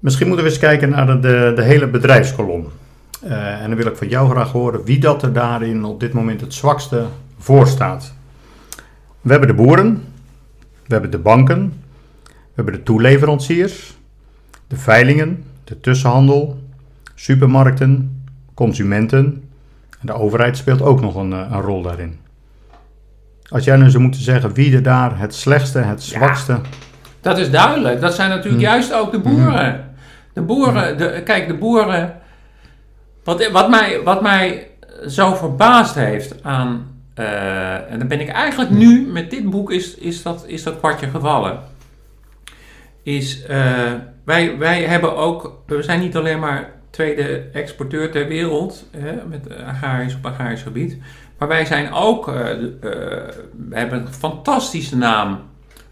Misschien moeten we eens kijken naar de, de, de hele bedrijfskolom. Eh, en dan wil ik van jou graag horen wie dat er daarin op dit moment het zwakste voor staat. We hebben de boeren, we hebben de banken, we hebben de toeleveranciers, de veilingen, de tussenhandel, supermarkten, consumenten. En de overheid speelt ook nog een, eh, een rol daarin. Als jij nu zou moeten zeggen wie er daar het slechtste, het Ja. zwakste... Dat is duidelijk. Dat zijn natuurlijk Hmm. juist ook de boeren. De boeren, de, kijk, de boeren. Wat, wat, mij, wat mij zo verbaasd heeft aan. eh, en dan ben ik eigenlijk nu met dit boek is, is, dat, is dat kwartje gevallen. Is eh, wij, wij hebben ook. We zijn niet alleen maar tweede exporteur ter wereld. Hè, met agrarisch op agrarisch gebied. Maar wij zijn ook. eh, we hebben een fantastische naam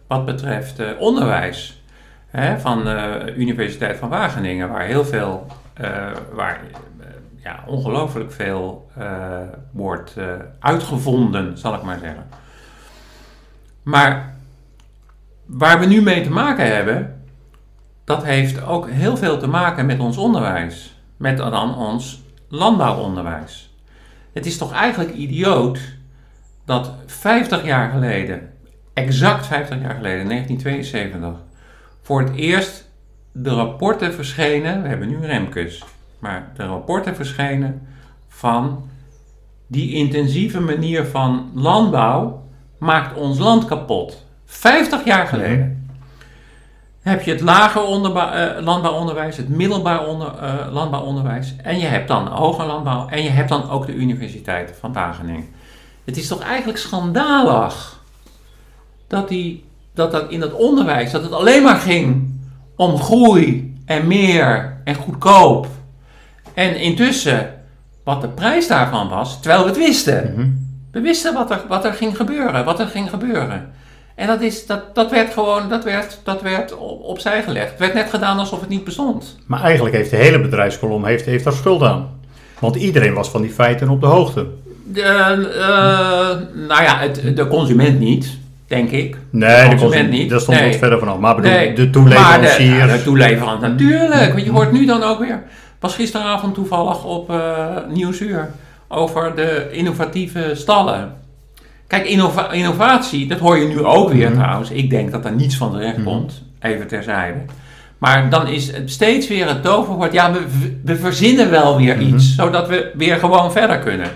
wat betreft onderwijs. Hè, van de Universiteit van Wageningen, waar heel veel, eh, waar eh, ja, ongelooflijk veel eh, wordt eh, uitgevonden, zal ik maar zeggen. Maar waar we nu mee te maken hebben, dat heeft ook heel veel te maken met ons onderwijs. Met dan ons landbouwonderwijs. Het is toch eigenlijk idioot dat 50 jaar geleden exact 50 jaar geleden, 1972, voor het eerst de rapporten verschenen. We hebben nu Remkes, maar de rapporten verschenen van die intensieve manier van landbouw maakt ons land kapot. 50 jaar geleden. Heb je het lager eh, landbouwonderwijs, het middelbaar onder, eh, landbouwonderwijs en je hebt dan hoger landbouw en je hebt dan ook de Universiteit van Wageningen. Het is toch eigenlijk schandalig dat, die, dat dat in het onderwijs, dat het alleen maar ging om groei en meer en goedkoop. En intussen, wat de prijs daarvan was, terwijl we het wisten. Mhm. We wisten wat er, wat er ging gebeuren, wat er ging gebeuren. En dat, is, dat, dat werd gewoon, dat werd, dat werd op, opzij gelegd. Het werd net gedaan alsof het niet bestond. Maar eigenlijk heeft de hele bedrijfskolom heeft, heeft daar schuld aan. Want iedereen was van die feiten op de hoogte. De, eh, nou ja, het, de consument niet, denk ik. Nee, de consument niet. Dat stond Nee. wat verder vanaf. Maar bedoel, Nee, de Maar de, toeleveranciers... ja, de toeleverant, natuurlijk. Want je hoort nu dan ook weer, was gisteravond toevallig op eh Nieuwsuur, over de innovatieve stallen. Kijk, innova- innovatie, dat hoor je nu ook weer Mhm. trouwens. Ik denk dat er niets van terecht komt, even terzijde. Maar dan is het steeds weer het toverwoord, ja, we, we verzinnen wel weer Mhm. iets, zodat we weer gewoon verder kunnen.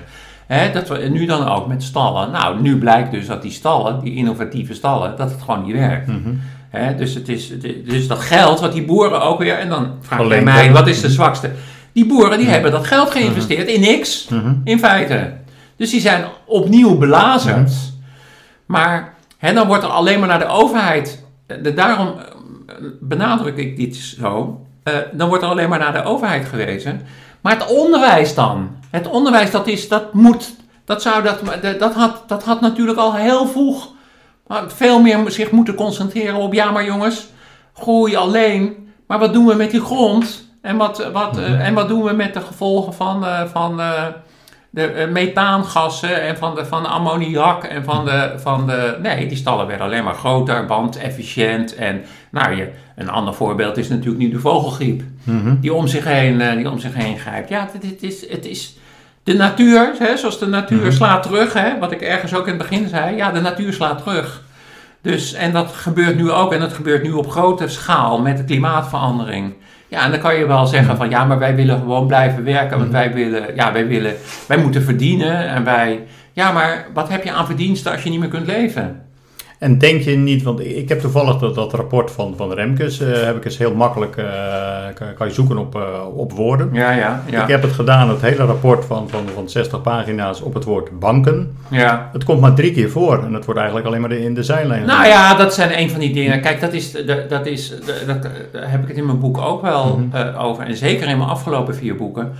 Dat we nu dan ook met stallen. Nou, nu blijkt dus dat die stallen, die innovatieve stallen, dat het gewoon niet werkt. Mhm. Dus, het is, dus dat geld wat die boeren ook weer, en dan vraag je mij, wat is de zwakste? Die boeren die hebben dat geld geïnvesteerd in niks, Mhm. in feite. Dus die zijn opnieuw belazerd. Maar dan wordt er alleen maar naar de overheid, eh, de, daarom eh, benadruk ik dit zo, eh, dan wordt er alleen maar naar de overheid gewezen. Maar het onderwijs dan, het onderwijs dat is, dat moet, dat zou dat, dat had, dat had natuurlijk al heel vroeg maar veel meer zich moeten concentreren op, ja maar jongens, groei alleen, maar wat doen we met die grond? En wat, wat, eh, en wat doen we met de gevolgen van, eh, van eh, de eh, methaangassen en van de, van de ammoniak en van de, van de... Nee, die stallen werden alleen maar groter, bandefficiënt. En nou, je, een ander voorbeeld is natuurlijk nu de vogelgriep. Mhm. Die om zich heen, eh, die om zich heen grijpt. Ja, het, het is... Het is de natuur, hè, zoals de natuur Mhm. slaat terug, hè, wat ik ergens ook in het begin zei. Ja, de natuur slaat terug. Dus, en dat gebeurt nu ook, en dat gebeurt nu op grote schaal met de klimaatverandering. Ja, en dan kan je wel zeggen van ja, maar wij willen gewoon blijven werken, want wij willen, ja, wij willen, wij moeten verdienen en wij, ja, maar wat heb je aan verdiensten als je niet meer kunt leven? En denk je niet, want ik heb toevallig dat, dat rapport van, van Remkes, eh, heb ik eens heel makkelijk, eh, kan, kan je zoeken op, eh, op woorden. Ja, ja, ja. Ik heb het gedaan, het hele rapport van, van, van 60 pagina's op het woord banken. ja. Het komt maar drie keer voor en het wordt eigenlijk alleen maar in de zijlijn. Nou ja, dat zijn een van die dingen. Kijk, dat is, dat is, dat, daar heb ik het in mijn boek ook wel Mhm. over. En zeker in mijn afgelopen vier boeken.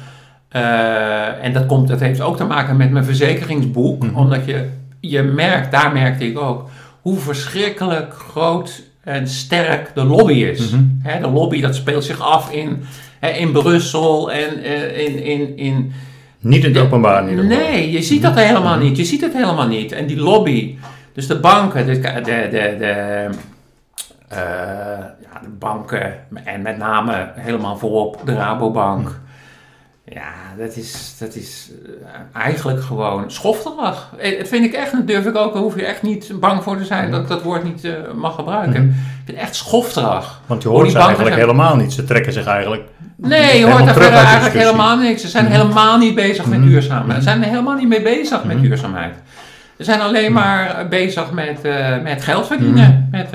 En dat, komt, dat heeft ook te maken met mijn verzekeringsboek. Mhm. Omdat je, je merkt, daar merkte ik ook, hoe verschrikkelijk groot en sterk de lobby is. Mhm. Hè, de lobby dat speelt zich af in, hè, in Brussel en eh, in, in, in, Niet in het openbaar in ieder geval. Nee, je ziet dat helemaal niet. Je ziet het helemaal niet. En die lobby, dus de banken, de, de, de, de, eh, ja, de banken en met name helemaal voorop de Rabobank. Ja, dat is, dat is eh, eigenlijk gewoon schofterig. Eh, Dat vind ik echt, dat durf ik ook, daar hoef je echt niet bang voor te zijn dat ik dat woord niet eh, mag gebruiken. Mhm. Ik vind echt schofterig. Want je hoort ze eigenlijk zijn- helemaal niet. Ze trekken zich eigenlijk Nee, je hoort daar verder eigenlijk helemaal niks. Ze zijn Mhm. helemaal niet bezig met Mhm. duurzaamheid. Ze Mhm. zijn helemaal niet mee bezig met Mhm. duurzaamheid. Ze zijn alleen maar bezig met, met geld verdienen. Met,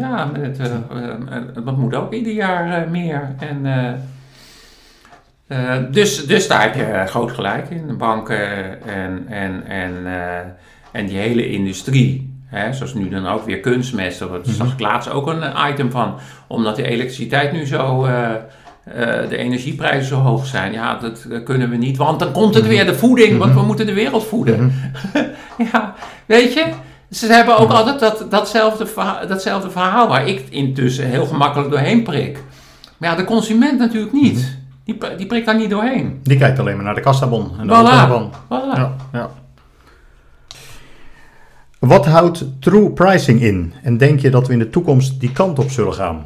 ja, met, dat moet ook ieder jaar meer. En, eh, eh, dus, dus daar heb je groot gelijk in. De banken en, en, en, eh, en die hele industrie. Hè, zoals nu dan ook weer kunstmest. Mhm. zag ik laatst ook een item van. Omdat de elektriciteit nu zo... eh, eh, de energieprijzen zo hoog zijn. Ja, dat, dat kunnen we niet. Want dan komt het weer de voeding. Want we Mhm. moeten de wereld voeden. Mhm. Ja, weet je? Ze hebben ook altijd dat, datzelfde, verhaal, datzelfde verhaal waar ik intussen heel gemakkelijk doorheen prik. Maar ja, de consument natuurlijk niet. Die, die prikt daar niet doorheen. Die kijkt alleen maar naar de kassabon en de Voilà. auto ervan. Voilà. Ja, ja. Wat houdt true pricing in? En denk je dat we in de toekomst die kant op zullen gaan?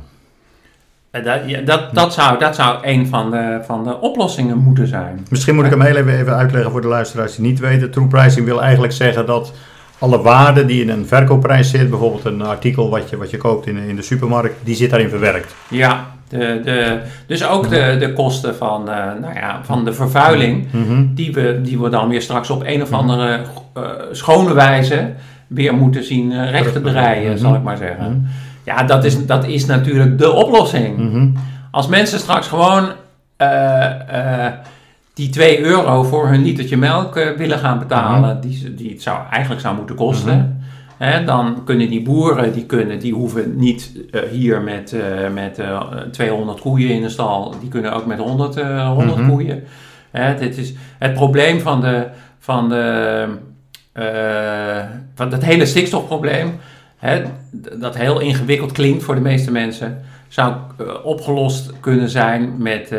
En Dat, ja, dat, dat, zou, dat zou een van de, van de oplossingen moeten zijn. Misschien moet ik hem heel even, even uitleggen voor de luisteraars die niet weten. True pricing wil eigenlijk zeggen dat alle waarde die in een verkoopprijs zit, bijvoorbeeld een artikel wat je, wat je koopt in, in de supermarkt, die zit daarin verwerkt. Ja, de, de, dus ook de, de kosten van, eh, nou ja, van de vervuiling. Mhm. die we, die we dan weer straks op een of andere eh, schone wijze weer moeten zien eh, recht te Mhm. zal ik maar zeggen. Ja, dat is, dat is natuurlijk de oplossing. Mhm. Als mensen straks gewoon die 2 euro voor hun litertje melk willen gaan betalen, die, die het zou, eigenlijk zou moeten kosten. Dan kunnen die boeren, die, kunnen, die hoeven niet uh, hier met, uh, met uh, 200 koeien in de stal, die kunnen ook met 100, 100 mm-hmm. koeien. Hè, dit is het probleem van, de, van, de, van het hele stikstofprobleem, hè, dat heel ingewikkeld klinkt voor de meeste mensen, zou opgelost kunnen zijn met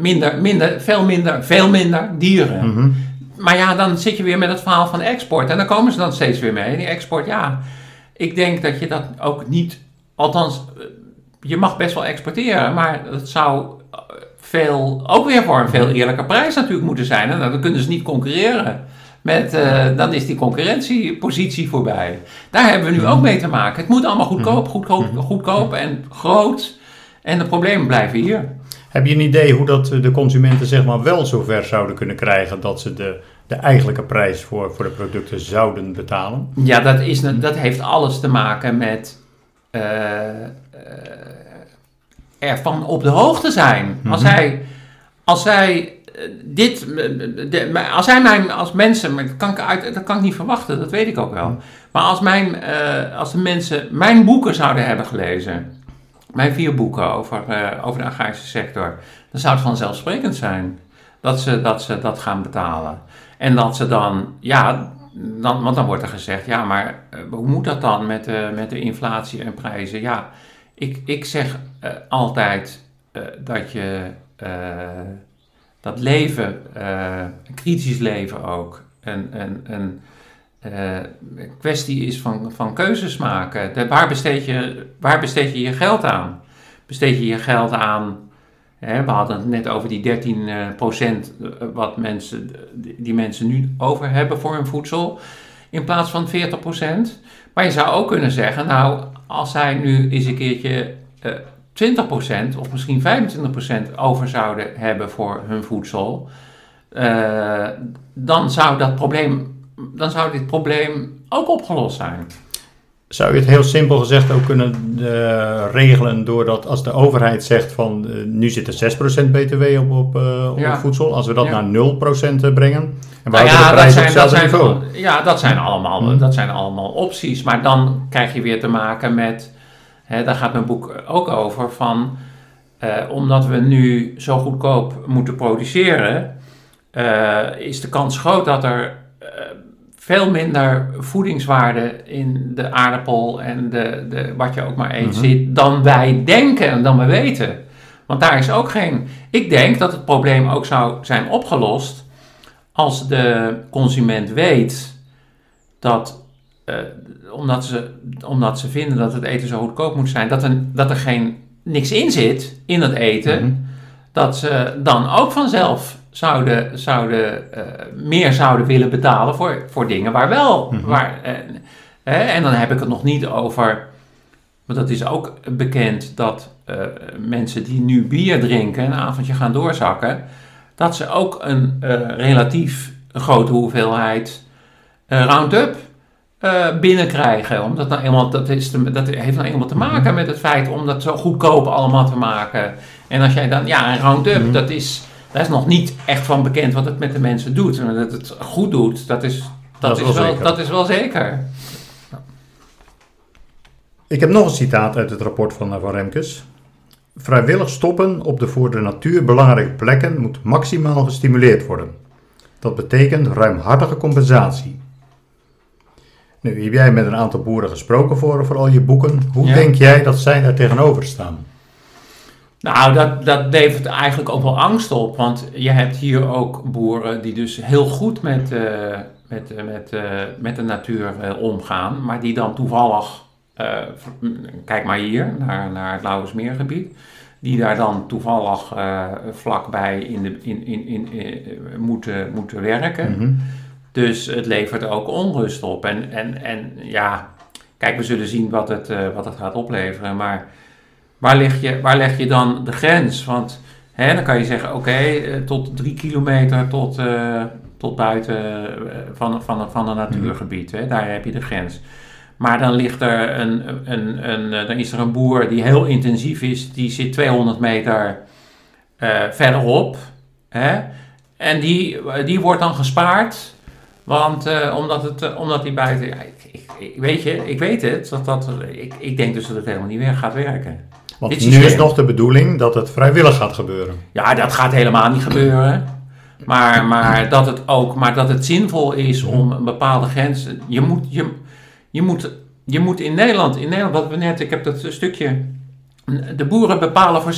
minder, minder, veel minder, veel minder dieren. Mm-hmm maar ja, dan zit je weer met het verhaal van export. En dan komen ze dan steeds weer mee. Die export, ja. Ik denk dat je dat ook niet. Althans, eh, je mag best wel exporteren. Maar het zou eh, veel. Ook weer voor een veel eerlijke prijs natuurlijk moeten zijn. En dan kunnen ze niet concurreren. Met, uh, dan is die concurrentiepositie voorbij. Daar hebben we nu ook mee te maken. Het moet allemaal goedkoop, goedkoop, goedkoop en groot. En de problemen blijven hier. Heb je een idee hoe dat de consumenten zeg maar wel zover zouden kunnen krijgen dat ze de, de eigenlijke prijs voor, voor de producten zouden betalen? Ja, dat, is, dat heeft alles te maken met uh, ervan op de hoogte zijn. Als mhm. hij, als hij dit, de, als hij mijn, als mensen, dat kan, ik uit, dat kan ik niet verwachten, dat weet ik ook wel. Mhm. Maar als, mijn, uh, als de mensen mijn boeken zouden hebben gelezen, mijn vier boeken over, uh, over de agrarische sector, dan zou het vanzelfsprekend zijn dat ze, dat ze dat gaan betalen. En dat ze dan, ja, dan, want dan wordt er gezegd, ja, maar uh, hoe moet dat dan met, uh, met de inflatie en prijzen? Ja, ik, ik zeg altijd dat je dat leven, kritisch leven ook, een, een uh, kwestie is van, van keuzes maken. Waar, besteed je, waar besteed je je geld aan? Besteed je je geld aan, we hadden het net over die 13 uh, procent eh, wat mensen, die mensen nu over hebben voor hun voedsel, in plaats van 40 procent. Maar je zou ook kunnen zeggen, nou, als zij nu eens een keertje uh, 20 procent of misschien 25 procent over zouden hebben voor hun voedsel, dan zou dat probleem dan zou dit probleem ook opgelost zijn. Zou je het heel simpel gezegd ook kunnen uh, regelen doordat als de overheid zegt van uh, nu zit er 6% btw op, op, uh, op ja. voedsel, als we dat ja. naar 0% brengen en we nou ja, de prijs dat zijn, niveau. Ja, dat zijn, allemaal, hmm. dat zijn allemaal opties, maar dan krijg je weer te maken met, hè, daar gaat mijn boek ook over, van omdat we nu zo goedkoop moeten produceren, is de kans groot dat er veel minder voedingswaarde in de aardappel en de, de, wat je ook maar eet mhm. zit, dan wij denken en dan we weten. Want daar is ook geen. Ik denk dat het probleem ook zou zijn opgelost als de consument weet dat, uh, omdat, ze, omdat ze vinden dat het eten zo goedkoop moet zijn, dat er, dat er geen, niks in zit in het eten, mhm. dat ze dan ook vanzelf zouden, zouden uh, meer zouden willen betalen voor, voor dingen waar wel. Mm -hmm. waar, uh, en dan heb ik het nog niet over. Maar dat is ook bekend dat uh, mensen die nu bier drinken, een avondje gaan doorzakken, dat ze ook een relatief grote hoeveelheid Roundup binnenkrijgen. Omdat nou eenmaal, dat, is dat heeft nou eenmaal te maken mhm. met het feit om dat zo goedkoop allemaal te maken. En als jij dan, ja, een Roundup, mm -hmm. dat is daar is nog niet echt van bekend wat het met de mensen doet. En dat het goed doet, dat is, dat, is, wel, dat is wel zeker. Ik heb nog een citaat uit het rapport van, eh, van Remkes. Vrijwillig stoppen op de voor de natuur belangrijke plekken moet maximaal gestimuleerd worden. Dat betekent ruimhartige compensatie. Nu heb jij met een aantal boeren gesproken voor, voor al je boeken. Hoe denk jij dat zij daar tegenover staan? Nou, dat, dat levert eigenlijk ook wel angst op. Want je hebt hier ook boeren die dus heel goed met, uh, met, uh, met, uh, met de natuur omgaan. Maar die dan toevallig, kijk maar hier, naar, naar het Lauwersmeergebied. Die daar dan toevallig vlakbij in de, in, in, in, moeten, moeten werken. Mm -hmm. Dus het levert ook onrust op. En, en, en ja, kijk, we zullen zien wat het, wat het gaat opleveren. Maar waar leg je, waar leg je dan de grens? Want hè, dan kan je zeggen, oké, eh, tot drie kilometer tot, uh, tot buiten uh, van, van, van een natuurgebied. Hè, daar heb je de grens. Maar dan ligt er een, een, een, dan is er een boer die heel intensief is, die zit 200 meter verderop. Hè, en die, die wordt dan gespaard Want omdat, het, omdat die buiten. Ik, ik, weet je, ik weet het. Dat, dat, ik, ik denk dus dat het helemaal niet weer gaat werken. Want nu is nog de bedoeling dat het vrijwillig gaat gebeuren. Ja, dat gaat helemaal niet gebeuren. Maar, maar, dat, het ook, maar dat het zinvol is om een bepaalde grens. Je moet, je, je moet, je moet in Nederland, in Nederland, wat we net, ik heb dat stukje. De boeren bepalen voor 60%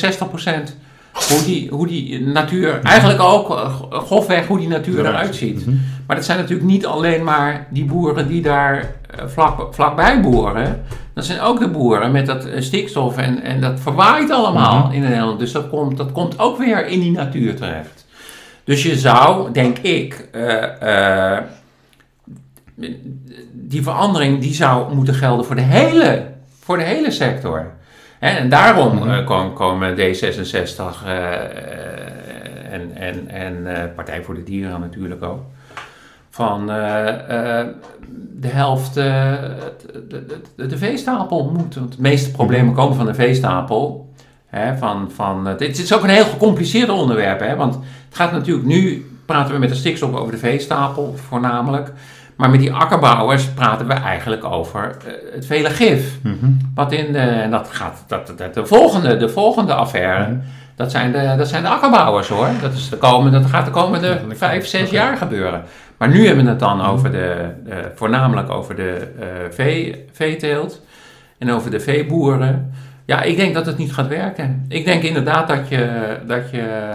hoe die, hoe die natuur, eigenlijk ook uh, grofweg hoe die natuur eruit ziet. Mhm. Maar dat zijn natuurlijk niet alleen maar die boeren die daar uh, vlak, vlakbij boeren. Dat zijn ook de boeren met dat stikstof en, en dat verwaait allemaal mhm. in Nederland. Dus dat komt, dat komt ook weer in die natuur terecht. Dus je zou, denk ik, die verandering die zou moeten gelden voor de hele, voor de hele sector. En daarom mhm. eh, komen D66 eh, en, en, en eh, Partij voor de Dieren natuurlijk ook van de helft de, de, de, veestapel moet. Want de meeste problemen mhm. komen van de veestapel. Hè, van, van, het is ook een heel gecompliceerd onderwerp. Hè, want het gaat natuurlijk nu, praten we met de stikstof over de veestapel voornamelijk. Maar met die akkerbouwers praten we eigenlijk over uh, het vele gif. Mhm. Wat in de, en dat gaat, dat, dat, de, volgende, de volgende affaire, mhm. dat, zijn de, dat zijn de akkerbouwers hoor. Dat, is de komende, dat gaat de komende vijf, zes jaar gebeuren. Maar nu hebben we het dan over de, voornamelijk over de uh, vee, veeteelt en over de veeboeren. Ja, ik denk dat het niet gaat werken. Ik denk inderdaad dat je, dat je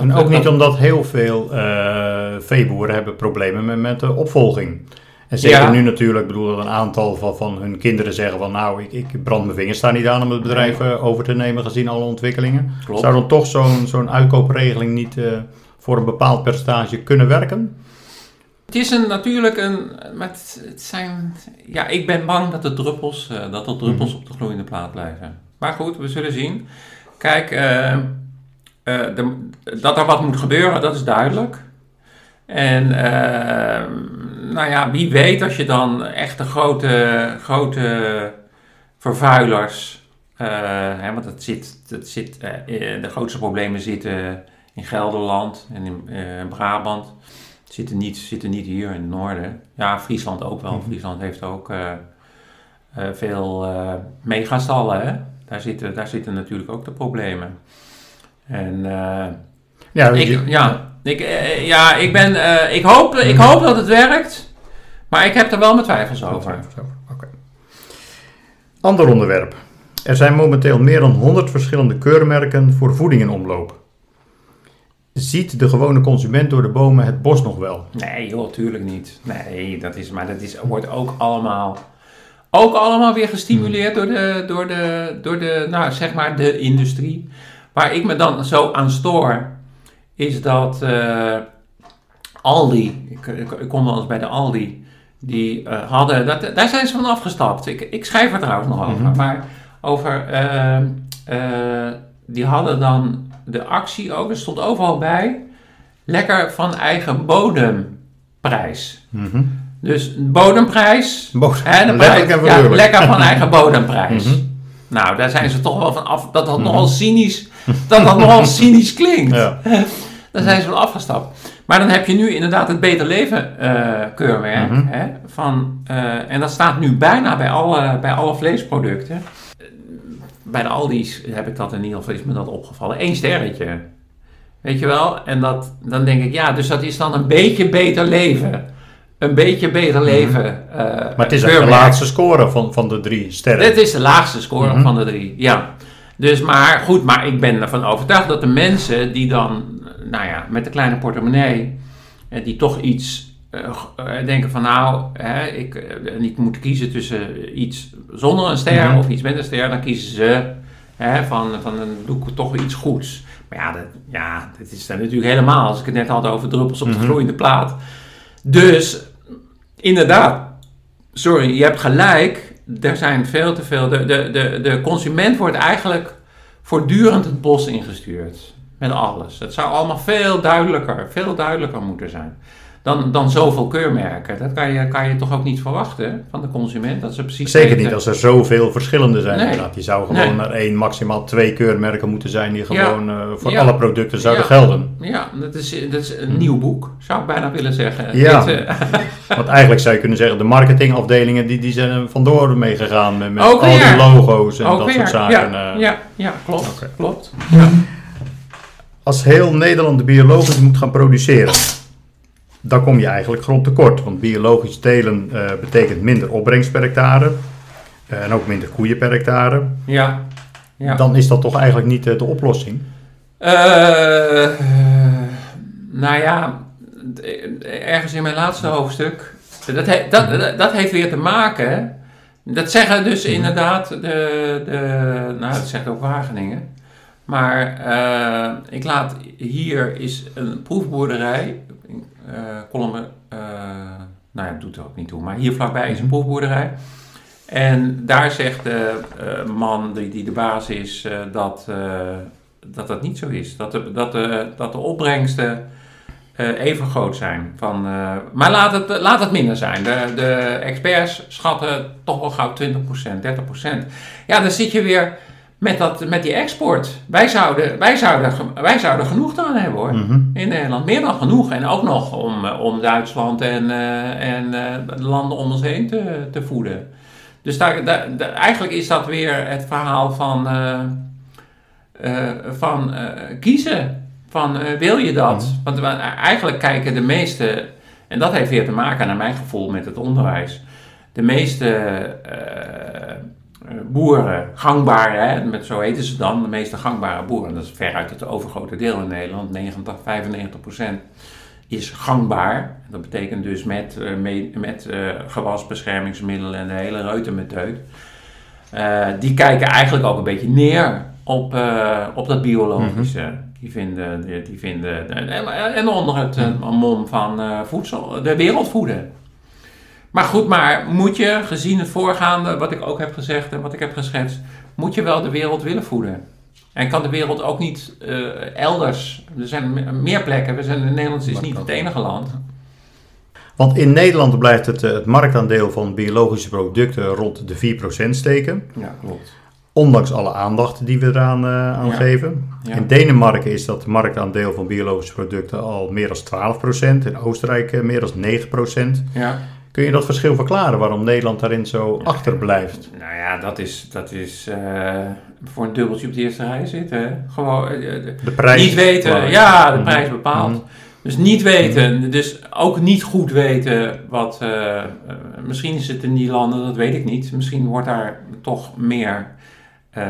en ook niet omdat heel veel uh, veeboeren hebben problemen met, met de opvolging. En zeker nu natuurlijk, bedoel dat een aantal van, van hun kinderen zeggen van nou, ik, ik brand mijn vingers daar niet aan om het bedrijf uh, over te nemen gezien alle ontwikkelingen. Klopt. Zou dan toch zo'n zo'n uitkoopregeling niet uh, voor een bepaald percentage kunnen werken? Het is een, natuurlijk een, met, het zijn, ja, ik ben bang dat de druppels, dat er druppels mm op de gloeiende plaat blijven. Maar goed, we zullen zien. Kijk, eh, de, dat er wat moet gebeuren, dat is duidelijk. En uh, nou ja, wie weet als je dan echt de grote, grote vervuilers, uh, hè, want het zit, het zit, de grootste problemen zitten in Gelderland en in Brabant. Zitten niet, zitten niet hier in het noorden. Ja, Friesland ook wel. Mhm. Friesland heeft ook veel megastallen. Hè? Daar, zitten, daar zitten natuurlijk ook de problemen. En uh, ja, ik, ja, ik, uh, ja, ik, ben, uh, ik, hoop, ik mhm. hoop dat het werkt, maar ik heb er wel mijn twijfels over. Oké. Ander onderwerp. Er zijn momenteel meer dan 100 verschillende keurmerken voor voeding in omloop. Ziet de gewone consument door de bomen het bos nog wel? Nee, joh, tuurlijk niet. Nee, dat is, maar dat is, wordt ook allemaal, ook allemaal weer gestimuleerd door de, door de, door de, nou, zeg maar, de industrie. Waar ik me dan zo aan stoor, is dat uh, Aldi, ik, ik, ik, kom wel eens bij de Aldi, die uh, hadden, dat, daar zijn ze van afgestapt. Ik, ik schrijf er trouwens nog over, mhm. maar over, uh, die hadden dan de actie ook, er stond overal bij, lekker van eigen bodemprijs. Mhm. Dus bodemprijs. Bodem, hè, de prijs, ja, lekker van eigen bodemprijs. Mhm. Nou, daar zijn ze toch wel van af. Dat dat nogal cynisch dat dat nogal cynisch klinkt. Ja. Dan zijn ze wel afgestapt. Maar dan heb je nu inderdaad het Beter Leven uh, keurmerk. Mhm. hè, van, uh, en dat staat nu bijna bij alle, bij alle vleesproducten. Bij de Aldi's heb ik dat in ieder geval is me dat opgevallen. Eén sterretje. Weet je wel? En dat, dan denk ik, ja, dus dat is dan een beetje beter leven. Een beetje beter mhm. leven. Uh, maar het is de laagste score van, van de drie sterren. Het is de laagste score mhm. van de drie, ja. Dus maar goed, maar ik ben ervan overtuigd dat de mensen die dan, nou ja, met de kleine portemonnee, eh, die toch iets uh, denken van nou, hè, ik, ik moet kiezen tussen iets zonder een ster mhm. of iets met een ster, dan kiezen ze hè, van, van dan doe ik toch iets goeds. Maar ja, dat, ja, dat is dan natuurlijk helemaal, als ik het net had over druppels op de mhm. gloeiende plaat. Dus inderdaad, sorry, je hebt gelijk er zijn veel te veel. De, de, de, de consument wordt eigenlijk voortdurend het bos ingestuurd. Met alles. Het zou allemaal veel duidelijker, veel duidelijker moeten zijn. Dan, dan zoveel keurmerken. Dat kan je, kan je toch ook niet verwachten van de consument. Dat ze precies Zeker weten- niet als er zoveel verschillende zijn. Nee. Je zou gewoon Nee. naar één, maximaal twee keurmerken moeten zijn die Ja. gewoon eh, voor Ja. alle producten zouden Ja. gelden. Ja, dat is, dat is een nieuw boek, zou ik bijna willen zeggen. Hmm. Ja. Dit, eh, Want eigenlijk zou je kunnen zeggen, de marketingafdelingen die, die zijn vandoor meegegaan met, met al die logo's en ook dat weer. soort zaken. Ja, eh. ja, ja, klopt. Klopt. Ja. Als heel Nederland de biologisch moet gaan produceren, dan kom je eigenlijk grond tekort. Want biologisch telen eh, betekent minder opbrengst per hectare eh, en ook minder koeien per hectare. ja. ja. Dan is dat toch eigenlijk niet eh, de oplossing? Nou ja, ergens in mijn laatste hoofdstuk. Dat, he- dat, dat, dat heeft weer te maken. Dat zeggen dus inderdaad de, de. Nou, dat zegt ook Wageningen. Maar ik laat hier is een proefboerderij. Eh Kolmen, eh, nou ja, dat doet er ook niet toe. Maar hier vlakbij is een proefboerderij. En daar zegt de eh, man die, die de baas is dat, dat dat niet zo is. Dat de, dat de, dat de opbrengsten even groot zijn. Van, maar laat het, laat het minder zijn. De, de experts schatten toch wel gauw 20%, 30%. Ja, dan zit je weer met, dat, met die export. Wij zouden, wij, zouden, wij zouden genoeg aan hebben hoor. Mhm. In Nederland. Meer dan genoeg. En ook nog om, eh, om Duitsland en, eh, en eh, de landen om ons heen te, te voeden. Dus daar, daar- daar- eigenlijk is dat weer het verhaal van, van kiezen. Van wil je dat? Mhm. Want eigenlijk kijken de meeste, en dat heeft weer te maken naar mijn gevoel met het onderwijs. De meeste boeren, gangbare, hè, met, zo heten ze dan, de meeste gangbare boeren, dat is veruit het overgrote deel in Nederland, 90, 95 procent, is gangbaar. Dat betekent dus met, eh, me- met eh, gewasbeschermingsmiddelen en de hele reutemeteut. Eh, die kijken eigenlijk ook een beetje neer op, eh, op dat biologische. Die vinden, die, die vinden en, en onder het eh, mom van eh, voedsel, de wereld voeden. Maar goed, maar moet je, gezien het voorgaande, wat ik ook heb gezegd en wat ik heb geschetst, moet je wel de wereld willen voeden. En kan de wereld ook niet eh, elders, er zijn me- meer plekken, we zijn, Nederland is niet het enige land. Want in Nederland blijft het, eh, het marktaandeel van biologische producten rond de 4% steken. Ja, klopt. Ondanks alle aandacht die we eraan eh, aan Ja. geven. Ja. In Denemarken is dat marktaandeel van biologische producten al meer dan 12%. In Oostenrijk meer dan 9%. Ja. Kun je dat verschil verklaren waarom Nederland daarin zo achterblijft? Nou ja, dat is, dat is eh, voor een dubbeltje op de eerste rij zitten. Gewoon eh, de- De prijs. niet weten, ja, de Mhm. prijs bepaalt. Mhm. Dus niet weten, dus ook niet goed weten wat. eh, eh, misschien is het in die landen, dat weet ik niet. Misschien wordt daar toch meer. Eh,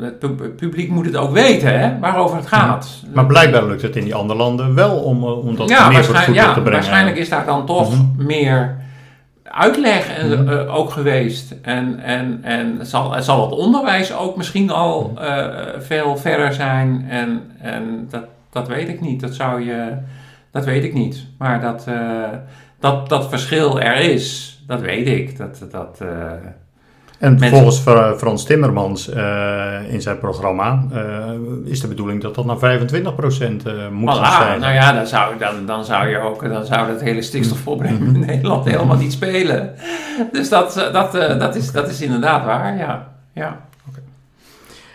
het pu- het publiek moet het ook weten, hè, waarover het gaat. Maar blijkbaar lukt het in die andere landen wel om, eh, om dat ja, meer voor het ja te brengen. waarschijnlijk is daar dan toch Mhm. meer uitleg en, Mhm. eh, ook geweest. En, en, en zal, zal het onderwijs ook misschien al Mhm. eh, veel verder zijn. En, en dat, dat weet ik niet. Dat zou je. Dat weet ik niet. Maar dat, eh, dat, dat verschil er is, dat weet ik. Dat, dat, eh, En Mensen- volgens Fra- Frans Timmermans eh, in zijn programma eh, is de bedoeling dat dat naar 25% eh moet gaan stijgen. nou ja, dan zou, dan, dan zou je ook, dan zou dat hele stikstofprobleem in Nederland helemaal niet spelen. Dus dat, dat, dat, is, dat is inderdaad waar, ja. ja.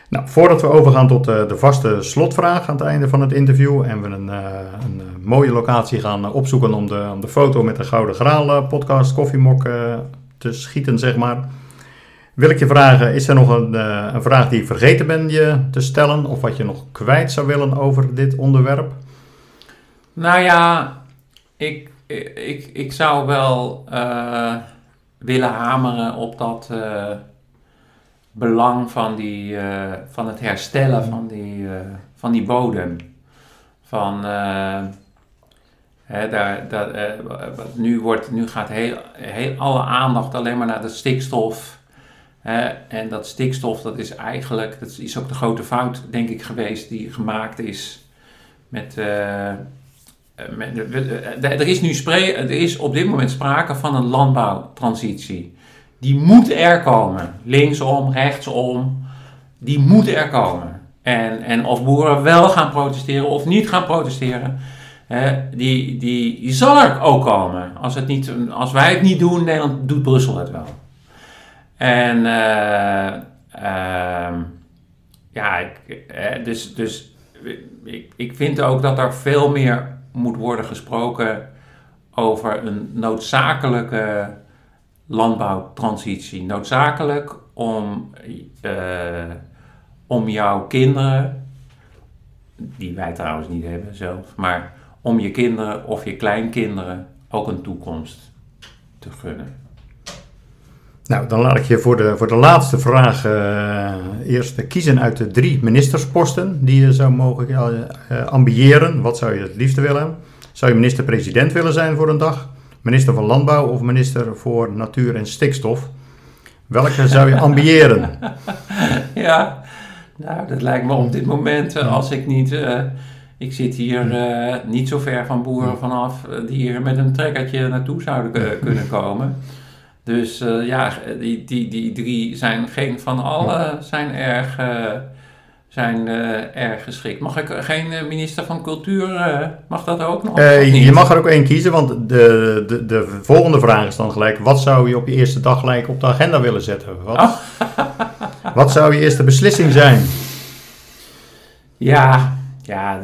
Nou, voordat we overgaan tot de vaste slotvraag aan het einde van het interview en we een, een mooie locatie gaan opzoeken om de, om de foto met de Gouden Graal podcast koffiemok te schieten, zeg maar. Wil ik je vragen, is er nog een, eh, een vraag die ik vergeten ben je te stellen of wat je nog kwijt zou willen over dit onderwerp? Nou ja, ik, ik, ik zou wel eh, willen hameren op dat eh, belang van, die, van het herstellen van die, van die bodem. Van, daar, wat nu, wordt, nu gaat heel, heel, alle aandacht alleen maar naar de stikstof. En dat stikstof, dat is eigenlijk, dat is ook de grote fout, denk ik, geweest die gemaakt is met... eh, eh, met- eh, Er is nu spre- er is op dit moment sprake van een landbouwtransitie. Die moet er komen. Linksom, rechtsom. Die moet er komen. En, en of boeren wel gaan protesteren of niet gaan protesteren. die, die, die zal er ook komen. Als, het niet, als wij het niet doen, dan doet Brussel het wel. En eh, ehm, ja, ik, eh, dus, dus ik, ik vind ook dat er veel meer moet worden gesproken over een noodzakelijke landbouwtransitie. Noodzakelijk om, eh, om jouw kinderen, die wij trouwens niet hebben zelf, maar om je kinderen of je kleinkinderen ook een toekomst te gunnen. Nou, dan laat ik je voor de, voor de laatste vraag uh, eerst kiezen uit de drie ministersposten die je zou mogen uh, ambiëren. Wat zou je het liefste willen? Zou je minister-president willen zijn voor een dag? Minister van Landbouw of minister voor Natuur en Stikstof? Welke zou je ambiëren? ja, nou, dat lijkt me op dit moment, als ik niet... ik zit hier niet zo ver van boeren vanaf die hier met een trekkertje naartoe zouden kunnen komen. Dus uh, ja, die, die, die drie zijn geen van alle zijn erg, uh, zijn, uh, erg geschikt. Mag ik geen minister van cultuur, mag dat ook nog? je mag er ook één kiezen, want de, de, de volgende vraag is dan gelijk, wat zou je op je eerste dag gelijk op de agenda willen zetten? Wat, oh. wat zou je eerste beslissing zijn? Ja, ja,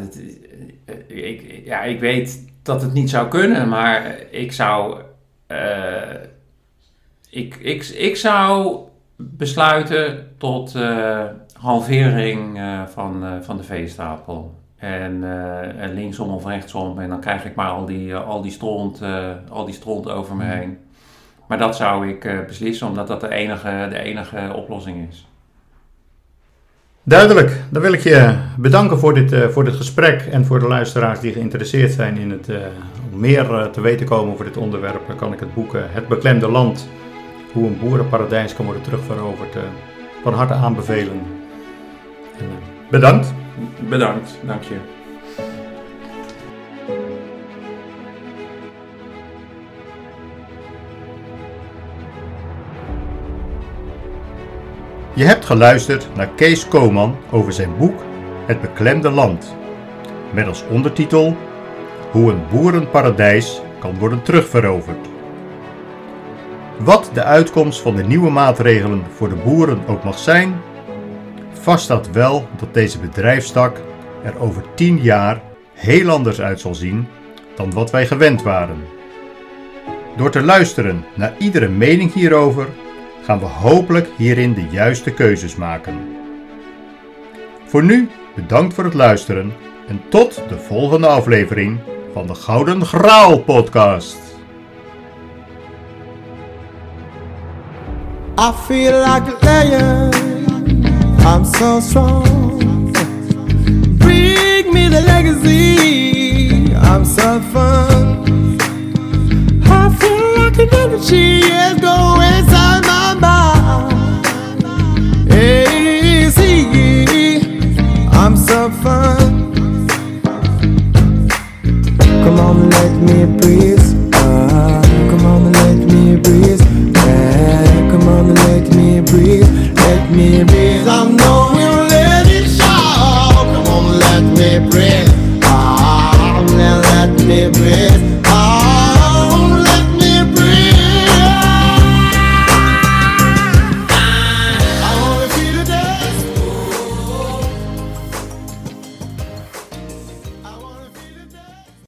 ik, ja, ik weet dat het niet zou kunnen, maar ik zou ik, ik, ik zou besluiten tot uh, halvering uh, van, uh, van de veestapel. En, linksom of rechtsom. En dan krijg ik maar al die, al die, stront, al die stront over me heen. Maar dat zou ik beslissen, omdat dat de enige, de enige oplossing is. Duidelijk. Dan wil ik je bedanken voor dit, voor dit gesprek en voor de luisteraars die geïnteresseerd zijn in het om meer te weten komen over dit onderwerp. Dan kan ik het boek Het Beklemde Land hoe een boerenparadijs kan worden terugveroverd, uh, van harte aanbevelen. En, uh, bedankt. Bedankt, dank je. Je hebt geluisterd naar Kees Koman over zijn boek Het beklemde land. Met als ondertitel Hoe een boerenparadijs kan worden terugveroverd. Wat de uitkomst van de nieuwe maatregelen voor de boeren ook mag zijn, vast staat wel dat deze bedrijfstak er over 10 jaar heel anders uit zal zien dan wat wij gewend waren. Door te luisteren naar iedere mening hierover gaan we hopelijk hierin de juiste keuzes maken. Voor nu bedankt voor het luisteren en tot de volgende aflevering van de Gouden Graal podcast. I feel like a lion. I'm so strong. Bring me the legacy. I'm so fun. I feel like an energy is going inside my mind. See, I'm so fun. Come on, let me breathe. Uh, come on, let me breathe me breathe. I know we'll let it show. Come on, let me breathe. Ah, let me breathe.